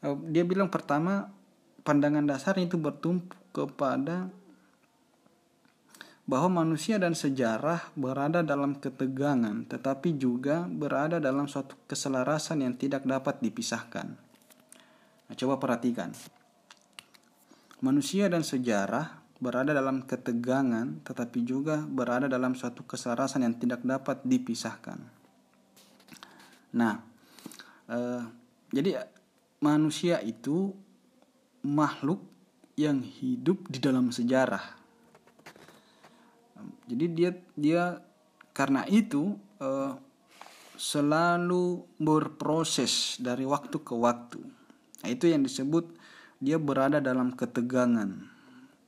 Uh, dia bilang pertama pandangan dasarnya itu bertumpu kepada bahwa manusia dan sejarah berada dalam ketegangan, tetapi juga berada dalam suatu keselarasan yang tidak dapat dipisahkan. Nah, coba perhatikan, Manusia dan sejarah berada dalam ketegangan, tetapi juga berada dalam suatu kesarasan yang tidak dapat dipisahkan. Nah, eh, jadi manusia itu makhluk yang hidup di dalam sejarah. Jadi dia dia karena itu eh, selalu berproses dari waktu ke waktu. Nah, itu yang disebut dia berada dalam ketegangan.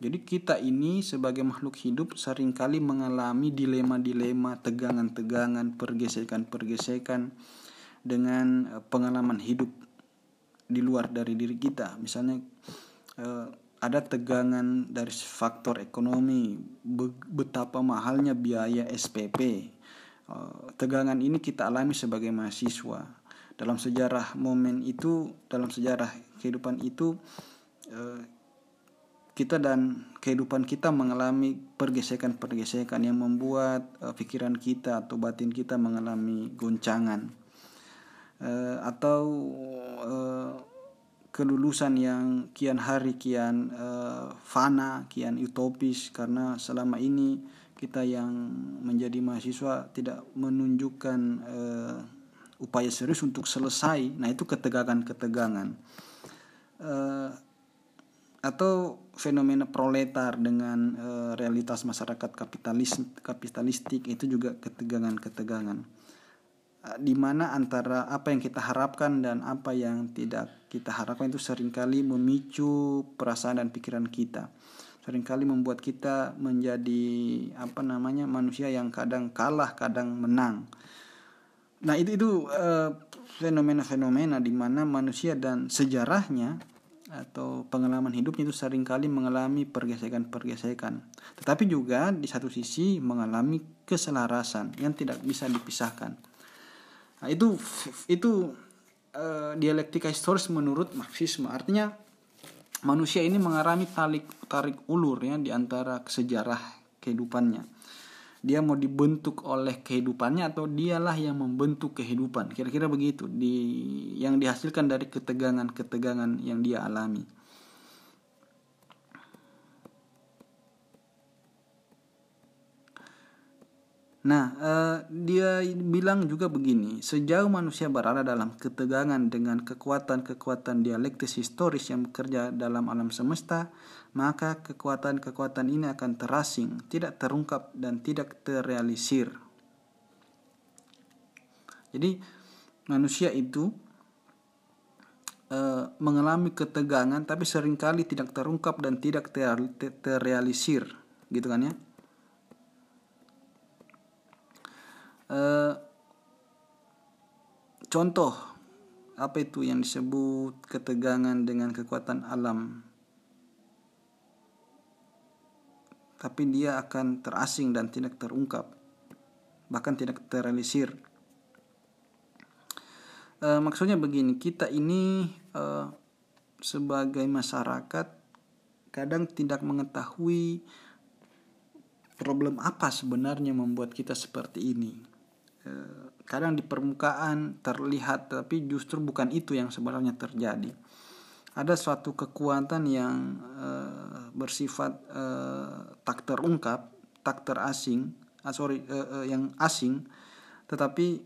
Jadi kita ini sebagai makhluk hidup sering kali mengalami dilema-dilema, tegangan-tegangan, pergesekan-pergesekan dengan eh, pengalaman hidup di luar dari diri kita. Misalnya eh, ada tegangan dari faktor ekonomi, betapa mahalnya biaya SPP. Eh, tegangan ini kita alami sebagai mahasiswa dalam sejarah momen itu dalam sejarah kehidupan itu eh, kita dan kehidupan kita mengalami pergesekan-pergesekan yang membuat eh, pikiran kita atau batin kita mengalami goncangan eh, atau kelulusan yang kian hari kian fana, kian utopis. Karena selama ini kita yang menjadi mahasiswa tidak menunjukkan upaya serius untuk selesai. Nah itu ketegangan-ketegangan uh, atau fenomena proletar dengan uh, realitas masyarakat kapitalis kapitalistik itu juga ketegangan-ketegangan. Uh, di mana antara apa yang kita harapkan dan apa yang tidak kita harapkan itu sering kali memicu perasaan dan pikiran kita. Seringkali membuat kita menjadi apa namanya manusia yang kadang kalah kadang menang. Nah itu itu fenomena-fenomena di mana manusia dan sejarahnya atau pengalaman hidupnya itu sering kali mengalami pergesekan-pergesekan. Tetapi juga di satu sisi mengalami keselarasan yang tidak bisa dipisahkan. Nah, itu itu uh, dialektika historis menurut Marxisme. Artinya manusia ini mengalami tarik tarik ulur ya di antara sejarah kehidupannya dia mau dibentuk oleh kehidupannya atau dialah yang membentuk kehidupan. Kira-kira begitu. Di yang dihasilkan dari ketegangan-ketegangan yang dia alami Nah, eh, dia bilang juga begini, sejauh manusia berada dalam ketegangan dengan kekuatan-kekuatan dialektis historis yang bekerja dalam alam semesta, maka kekuatan-kekuatan ini akan terasing, tidak terungkap dan tidak terrealisir. Jadi, manusia itu eh, mengalami ketegangan tapi sering kali tidak terungkap dan tidak terrealisir, gitu kan ya? Eh, contoh apa itu yang disebut ketegangan dengan kekuatan alam tapi dia akan terasing dan tidak terungkap bahkan tidak terrealisir e, maksudnya begini kita ini e, sebagai masyarakat kadang tidak mengetahui problem apa sebenarnya membuat kita seperti ini. Eh, kadang di permukaan terlihat, tapi justru bukan itu yang sebenarnya terjadi. Ada suatu kekuatan yang uh, bersifat uh, tak terungkap, tak terasing, uh, sorry, uh, uh, yang asing, tetapi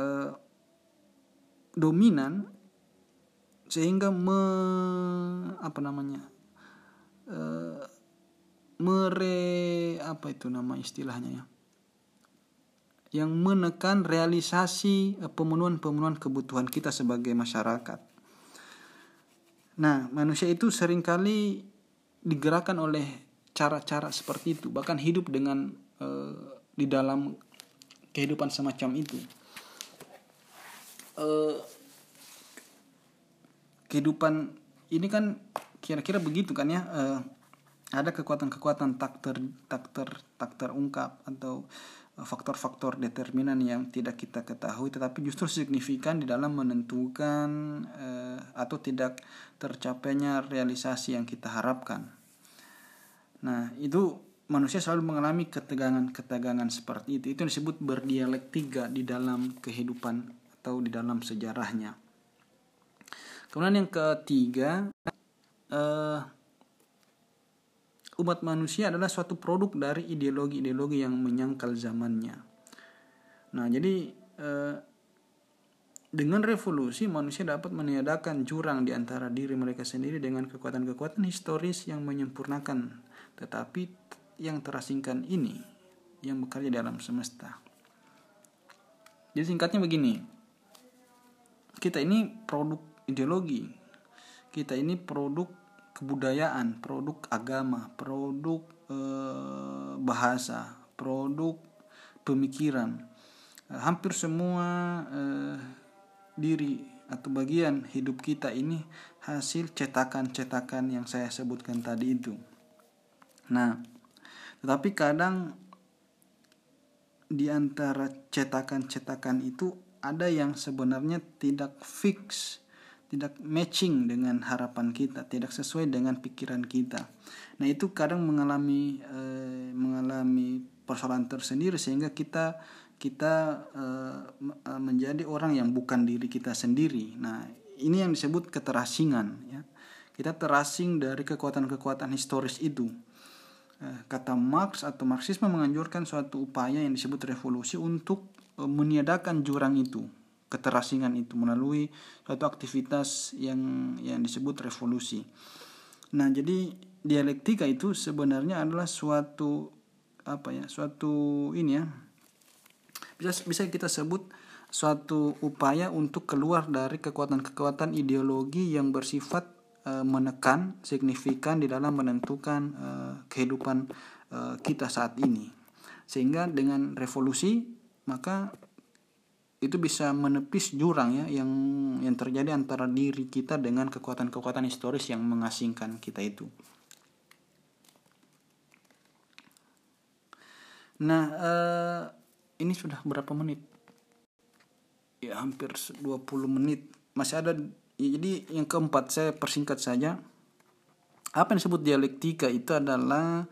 uh, dominan sehingga me apa namanya uh, mere apa itu nama istilahnya ya yang menekan realisasi eh, pemenuhan-pemenuhan kebutuhan kita sebagai masyarakat. Nah, manusia itu sering kali digerakkan oleh cara-cara seperti itu, bahkan hidup dengan uh, di dalam kehidupan semacam itu. Uh, kehidupan ini kan kira-kira begitu kan ya. Uh, ada kekuatan-kekuatan tak ter tak ter tak terungkap atau faktor-faktor determinan yang tidak kita ketahui tetapi justru signifikan di dalam menentukan uh, atau tidak tercapainya realisasi yang kita harapkan. Nah, itu manusia selalu mengalami ketegangan-ketegangan seperti itu. Itu disebut berdialektika di dalam kehidupan atau di dalam sejarahnya. Kemudian yang ketiga, uh, umat manusia adalah suatu produk dari ideologi-ideologi yang menyangkal zamannya. Nah, jadi eh, dengan revolusi manusia dapat meniadakan jurang di antara diri mereka sendiri dengan kekuatan-kekuatan historis yang menyempurnakan, tetapi yang terasingkan ini yang bekerja dalam semesta. Jadi singkatnya begini, kita ini produk ideologi, kita ini produk kebudayaan, produk agama, produk eh, bahasa, produk pemikiran. Eh, hampir semua eh, diri atau bagian hidup kita ini hasil cetakan-cetakan yang saya sebutkan tadi itu. Nah, tetapi kadang di antara cetakan-cetakan itu ada yang sebenarnya tidak fix tidak matching dengan harapan kita, tidak sesuai dengan pikiran kita. Nah, itu kadang mengalami eh, mengalami persoalan tersendiri sehingga kita kita eh, menjadi orang yang bukan diri kita sendiri. Nah, ini yang disebut keterasingan ya. Kita terasing dari kekuatan-kekuatan historis itu. Eh, kata Marx atau Marxisme menganjurkan suatu upaya yang disebut revolusi untuk eh, meniadakan jurang itu keterasingan itu melalui suatu aktivitas yang yang disebut revolusi. Nah, jadi dialektika itu sebenarnya adalah suatu apa ya? Suatu ini ya. Bisa bisa kita sebut suatu upaya untuk keluar dari kekuatan-kekuatan ideologi yang bersifat e, menekan signifikan di dalam menentukan e, kehidupan e, kita saat ini. Sehingga dengan revolusi maka itu bisa menepis jurang ya yang yang terjadi antara diri kita dengan kekuatan-kekuatan historis yang mengasingkan kita itu. Nah, eh, ini sudah berapa menit? Ya, hampir 20 menit. Masih ada ya, jadi yang keempat saya persingkat saja. Apa yang disebut dialektika itu adalah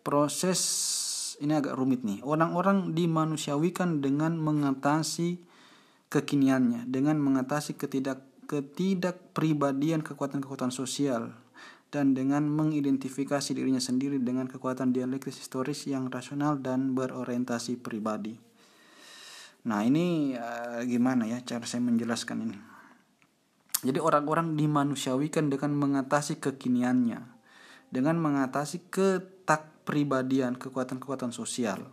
proses ini agak rumit nih. Orang-orang dimanusiawikan dengan mengatasi kekiniannya dengan mengatasi ketidak ketidakpribadian kekuatan-kekuatan sosial dan dengan mengidentifikasi dirinya sendiri dengan kekuatan dialektis historis yang rasional dan berorientasi pribadi. Nah, ini uh, gimana ya cara saya menjelaskan ini? Jadi orang-orang dimanusiawikan dengan mengatasi kekiniannya, dengan mengatasi ketakpribadian kekuatan-kekuatan sosial.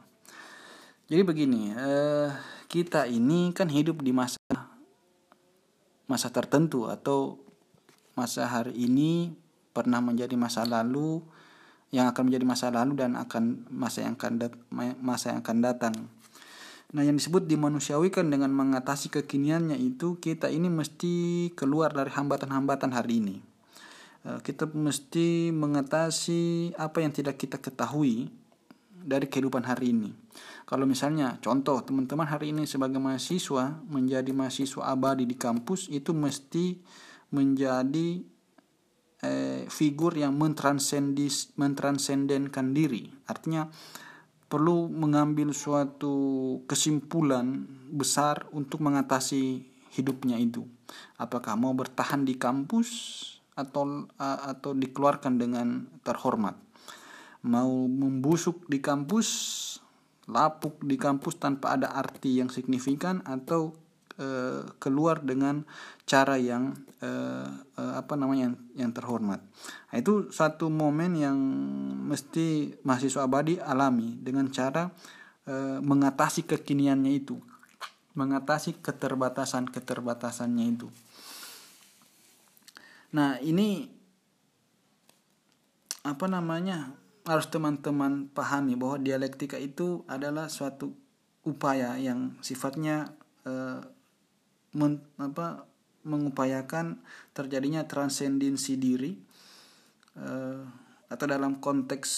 Jadi begini, uh, kita ini kan hidup di masa masa tertentu atau masa hari ini pernah menjadi masa lalu yang akan menjadi masa lalu dan akan masa yang akan dat masa yang akan datang. Nah, yang disebut dimanusiawikan dengan mengatasi kekiniannya itu kita ini mesti keluar dari hambatan-hambatan hari ini. Eh, kita mesti mengatasi apa yang tidak kita ketahui dari kehidupan hari ini. Kalau misalnya contoh teman-teman hari ini sebagai mahasiswa menjadi mahasiswa abadi di kampus itu mesti menjadi eh, figur yang mentransendis mentransendenkan diri. Artinya perlu mengambil suatu kesimpulan besar untuk mengatasi hidupnya itu. Apakah mau bertahan di kampus atau atau dikeluarkan dengan terhormat? Mau membusuk di kampus lapuk di kampus tanpa ada arti yang signifikan atau Eh, keluar dengan cara yang uh, uh, apa namanya yang, yang terhormat. Nah, itu satu momen yang mesti mahasiswa abadi alami dengan cara uh, mengatasi kekiniannya itu, mengatasi keterbatasan keterbatasannya itu. Nah ini apa namanya harus teman-teman pahami bahwa dialektika itu adalah suatu upaya yang sifatnya men, apa, mengupayakan terjadinya transendensi diri uh, atau dalam konteks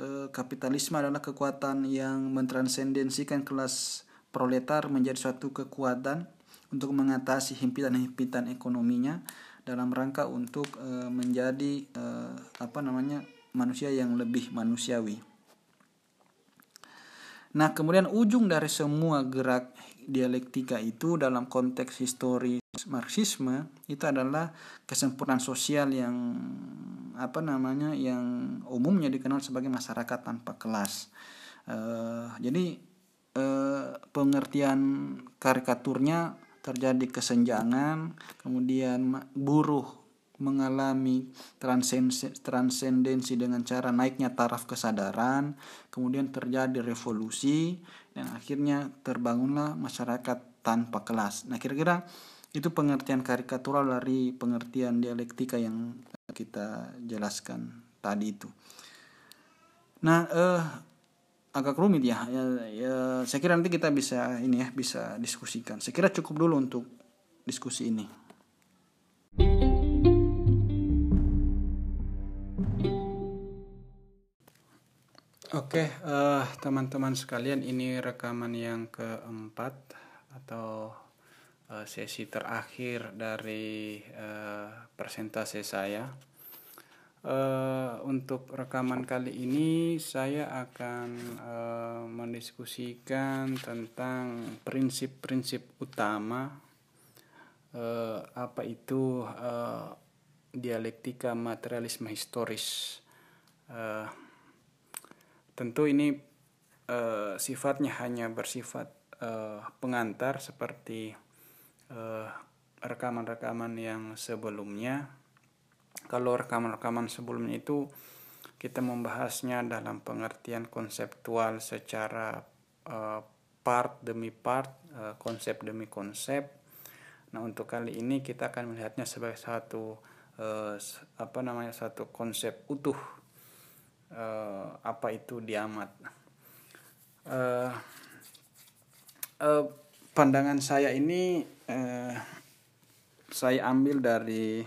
uh, kapitalisme adalah kekuatan yang mentransendensikan kelas proletar menjadi suatu kekuatan untuk mengatasi himpitan-himpitan ekonominya dalam rangka untuk menjadi apa namanya manusia yang lebih manusiawi. Nah, kemudian ujung dari semua gerak dialektika itu dalam konteks historis Marxisme itu adalah kesempurnaan sosial yang apa namanya yang umumnya dikenal sebagai masyarakat tanpa kelas. Uh, jadi uh, pengertian karikaturnya terjadi kesenjangan, kemudian buruh mengalami transendensi dengan cara naiknya taraf kesadaran, kemudian terjadi revolusi, dan akhirnya terbangunlah masyarakat tanpa kelas. Nah, kira-kira itu pengertian karikatural dari pengertian dialektika yang kita jelaskan tadi itu. Nah, eh, agak rumit ya. ya. Ya, saya kira nanti kita bisa ini ya, bisa diskusikan. Saya kira cukup dulu untuk diskusi ini. Oke, uh, teman-teman sekalian, ini rekaman yang keempat atau uh, sesi terakhir dari uh, presentasi saya. Uh, untuk rekaman kali ini, saya akan uh, mendiskusikan tentang prinsip-prinsip utama uh, apa itu uh, dialektika materialisme historis. Uh, Tentu ini uh, sifatnya hanya bersifat uh, pengantar seperti eh, rekaman-rekaman yang sebelumnya. Kalau rekaman-rekaman sebelumnya itu kita membahasnya dalam pengertian konseptual secara uh, part demi part, uh, konsep demi konsep. Nah, untuk kali ini kita akan melihatnya sebagai satu uh, apa namanya satu konsep utuh uh, apa itu diamat. Uh, uh, pandangan saya ini uh, saya ambil dari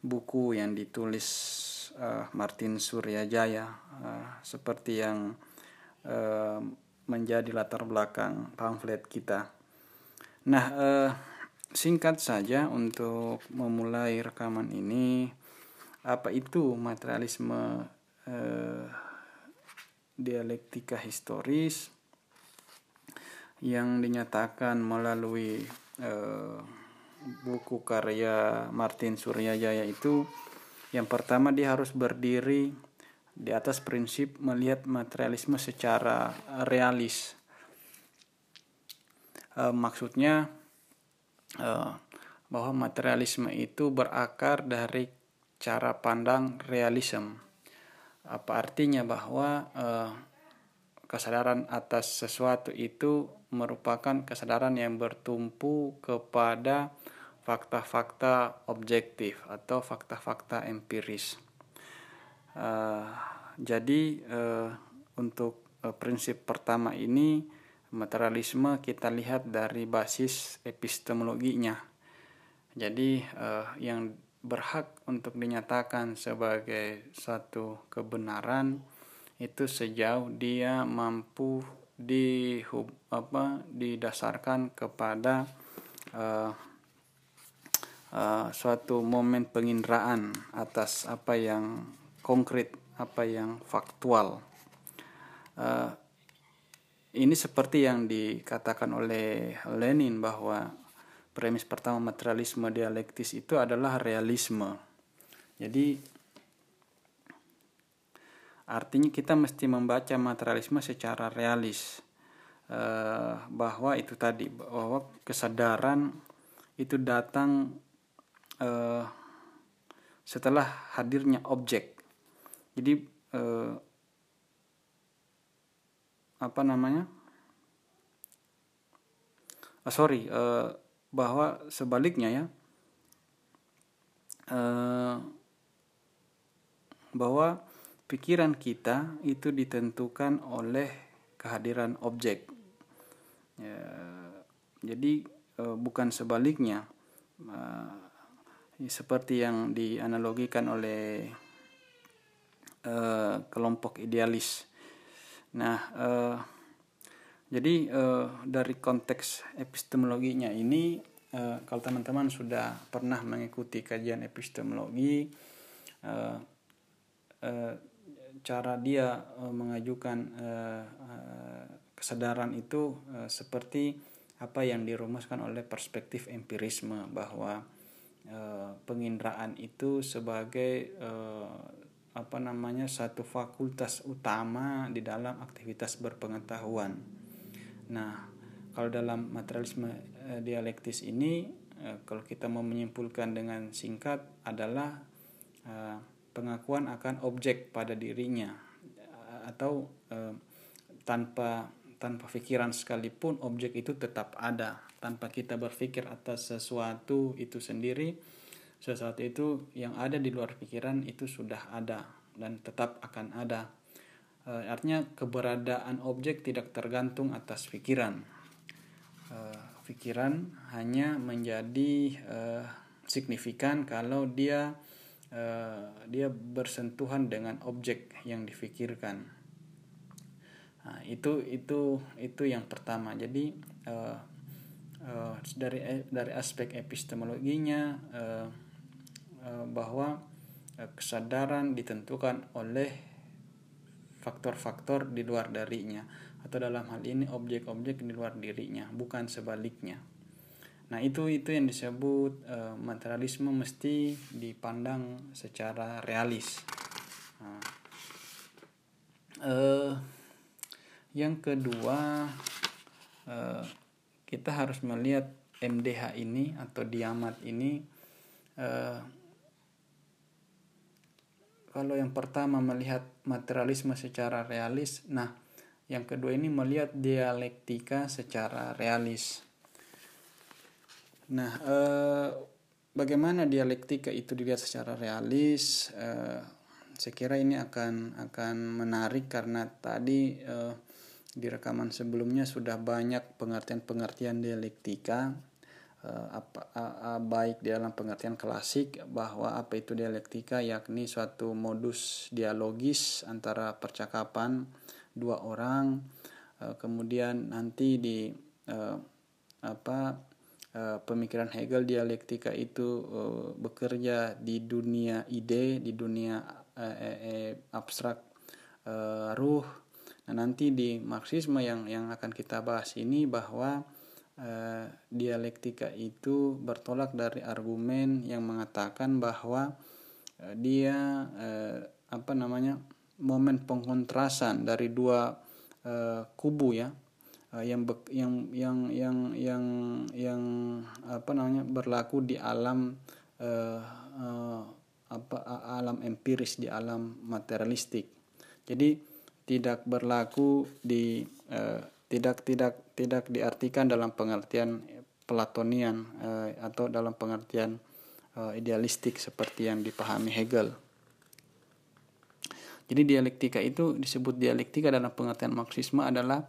buku yang ditulis uh, Martin Suryajaya uh, seperti yang uh, menjadi latar belakang pamflet kita. Nah, uh, singkat saja untuk memulai rekaman ini, apa itu materialisme eh, dialektika historis yang dinyatakan melalui eh, buku karya Martin Suryajaya itu yang pertama dia harus berdiri di atas prinsip melihat materialisme secara realis. E, maksudnya e, bahwa materialisme itu berakar dari cara pandang realisme apa artinya bahwa uh, kesadaran atas sesuatu itu merupakan kesadaran yang bertumpu kepada fakta-fakta objektif atau fakta-fakta empiris. Uh, jadi uh, untuk uh, prinsip pertama ini materialisme kita lihat dari basis epistemologinya. Jadi uh, yang berhak untuk dinyatakan sebagai satu kebenaran itu sejauh dia mampu di apa didasarkan kepada uh, uh, suatu momen penginderaan atas apa yang konkret, apa yang faktual. Uh, ini seperti yang dikatakan oleh Lenin bahwa premis pertama materialisme dialektis itu adalah realisme. Jadi artinya kita mesti membaca materialisme secara realis. Uh, bahwa itu tadi bahwa kesadaran itu datang uh, setelah hadirnya objek. Jadi uh, apa namanya? Uh, sorry uh, bahwa sebaliknya ya uh, bahwa pikiran kita itu ditentukan oleh kehadiran objek Ya, jadi uh, bukan sebaliknya. Uh, seperti yang dianalogikan oleh kelompok idealis. Nah, uh, jadi uh, dari konteks epistemologinya ini, uh, kalau teman-teman sudah pernah mengikuti kajian epistemologi, uh, uh, cara dia uh, mengajukan uh, uh, kesadaran itu e, seperti apa yang dirumuskan oleh perspektif empirisme bahwa e, penginderaan itu sebagai e, apa namanya satu fakultas utama di dalam aktivitas berpengetahuan. Nah, kalau dalam materialisme e, dialektis ini e, kalau kita mau menyimpulkan dengan singkat adalah e, pengakuan akan objek pada dirinya atau tanpa tanpa pikiran sekalipun objek itu tetap ada. Tanpa kita berpikir atas sesuatu itu sendiri sesuatu itu yang ada di luar pikiran itu sudah ada dan tetap akan ada e, artinya keberadaan objek tidak tergantung atas pikiran e, pikiran hanya menjadi e, signifikan kalau dia e, dia bersentuhan dengan objek yang difikirkan Nah, itu itu itu yang pertama. Jadi uh, uh, dari dari aspek epistemologinya uh, uh, bahwa uh, kesadaran ditentukan oleh faktor-faktor di luar darinya atau dalam hal ini objek-objek di luar dirinya, bukan sebaliknya. Nah, itu itu yang disebut uh, materialisme mesti dipandang secara realis. Nah, uh, yang kedua eh, kita harus melihat MDH ini atau diamat ini eh, kalau yang pertama melihat materialisme secara realis. Nah yang kedua ini melihat dialektika secara realis. Nah eh, bagaimana dialektika itu dilihat secara realis? Saya kira ini akan akan menarik karena tadi di rekaman sebelumnya sudah banyak pengertian-pengertian dialektika apa uh, uh, baik dalam pengertian klasik bahwa apa itu dialektika yakni suatu modus dialogis antara percakapan dua orang uh, kemudian nanti di uh, apa pemikiran Hegel dialektika itu bekerja di dunia ide di dunia abstrak uh, ruh. Nah, nanti di Marxisme yang yang akan kita bahas ini bahwa eh, dialektika itu bertolak dari argumen yang mengatakan bahwa eh, dia eh, apa namanya momen pengkontrasan dari dua eh, kubu ya eh, yang be, yang yang yang yang yang apa namanya berlaku di alam eh, eh, apa alam empiris di alam materialistik. Jadi tidak berlaku di uh, tidak tidak tidak diartikan dalam pengertian Platonian uh, atau dalam pengertian uh, idealistik seperti yang dipahami Hegel. Jadi dialektika itu disebut dialektika dalam pengertian Marxisme adalah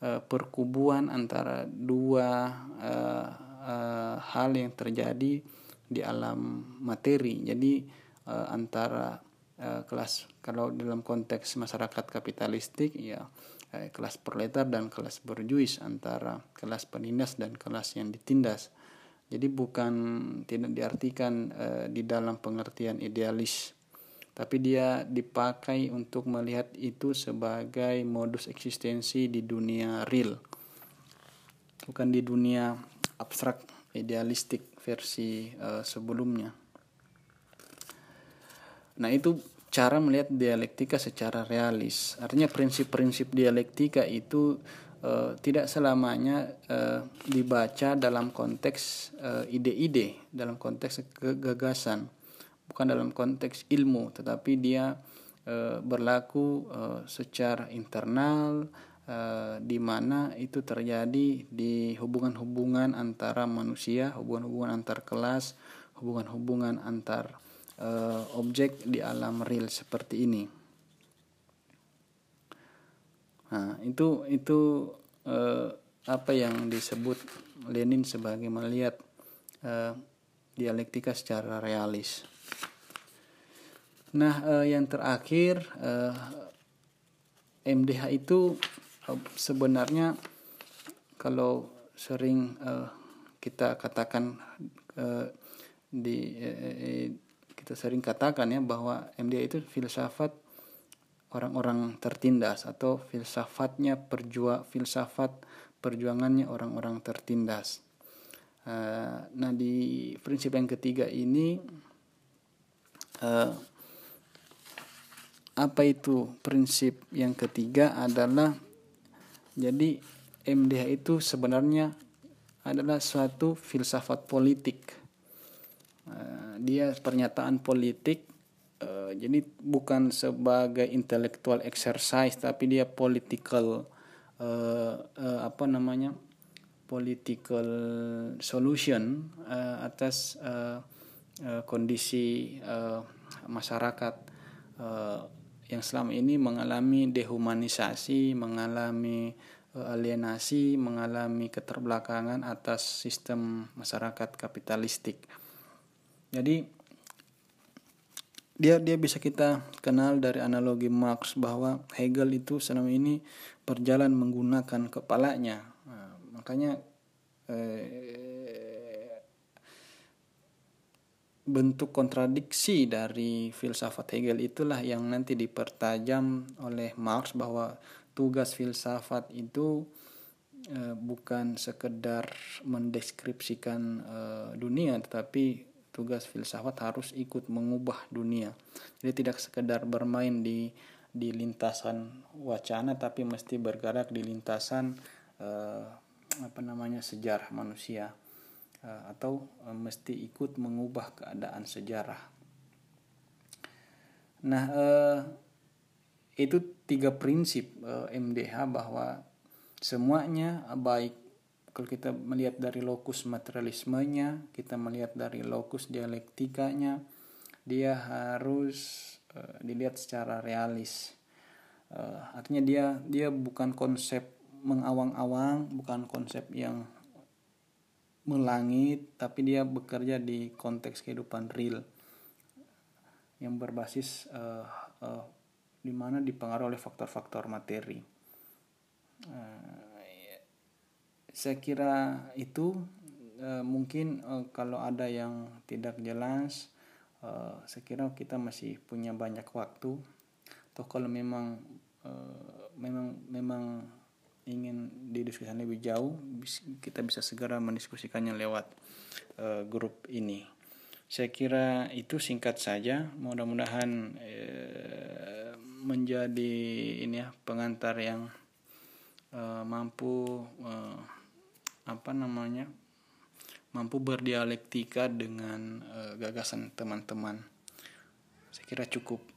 uh, perkubuan antara dua uh, uh, hal yang terjadi di alam materi. Jadi uh, antara uh, kelas kalau dalam konteks masyarakat kapitalistik ya eh, kelas proletar dan kelas berjuis antara kelas penindas dan kelas yang ditindas Jadi bukan tidak diartikan uh, di dalam pengertian idealis, tapi dia dipakai untuk melihat itu sebagai modus eksistensi di dunia real, bukan di dunia abstrak idealistik versi uh, sebelumnya. Nah itu cara melihat dialektika secara realis. Artinya prinsip-prinsip dialektika itu uh, tidak selamanya uh, dibaca dalam konteks uh, ide-ide, dalam konteks kegagasan, bukan dalam konteks ilmu, tetapi dia uh, berlaku uh, secara internal, uh, di mana itu terjadi di hubungan-hubungan antara manusia, hubungan-hubungan antar kelas, hubungan-hubungan antar uh, objek di alam real seperti ini. Nah, itu itu uh, apa yang disebut Lenin sebagai melihat uh, dialektika secara realis. Nah, uh, yang terakhir uh, MDH itu sebenarnya kalau sering uh, kita katakan uh, di uh, kita sering katakan ya bahwa MDH itu filsafat orang-orang tertindas atau filsafatnya perjuang filsafat perjuangannya orang-orang tertindas. Uh, nah di prinsip yang ketiga ini uh, apa itu prinsip yang ketiga adalah jadi MDH itu sebenarnya adalah suatu filsafat politik. Uh, dia pernyataan politik Eh, jadi bukan sebagai intellectual exercise tapi dia political uh, uh, apa namanya political solution uh, atas uh, uh, kondisi uh, masyarakat uh, yang selama ini mengalami dehumanisasi, mengalami uh, alienasi, mengalami keterbelakangan atas sistem masyarakat kapitalistik. Jadi dia dia bisa kita kenal dari analogi Marx bahwa Hegel itu selama ini berjalan menggunakan kepalanya. Nah, makanya eh, bentuk kontradiksi dari filsafat Hegel itulah yang nanti dipertajam oleh Marx bahwa tugas filsafat itu eh, bukan sekedar mendeskripsikan eh, dunia tetapi tugas filsafat harus ikut mengubah dunia. Jadi tidak sekedar bermain di di lintasan wacana tapi mesti bergerak di lintasan uh, apa namanya sejarah manusia uh, atau uh, mesti ikut mengubah keadaan sejarah. Nah, uh, itu tiga prinsip uh, MDH bahwa semuanya baik kalau kita melihat dari lokus materialismenya, kita melihat dari lokus dialektikanya, dia harus uh, dilihat secara realis. Uh, artinya dia dia bukan konsep mengawang-awang, bukan konsep yang melangit, tapi dia bekerja di konteks kehidupan real yang berbasis uh, uh, di mana dipengaruhi oleh faktor-faktor materi. Uh, saya kira itu e, mungkin e, kalau ada yang tidak jelas e, saya kira kita masih punya banyak waktu. Atau kalau memang e, memang memang ingin didiskusikan lebih jauh kita bisa segera mendiskusikannya lewat e, grup ini. Saya kira itu singkat saja. Mudah-mudahan e, menjadi ini ya pengantar yang e, mampu e, apa namanya mampu berdialektika dengan uh, gagasan teman-teman. Saya kira cukup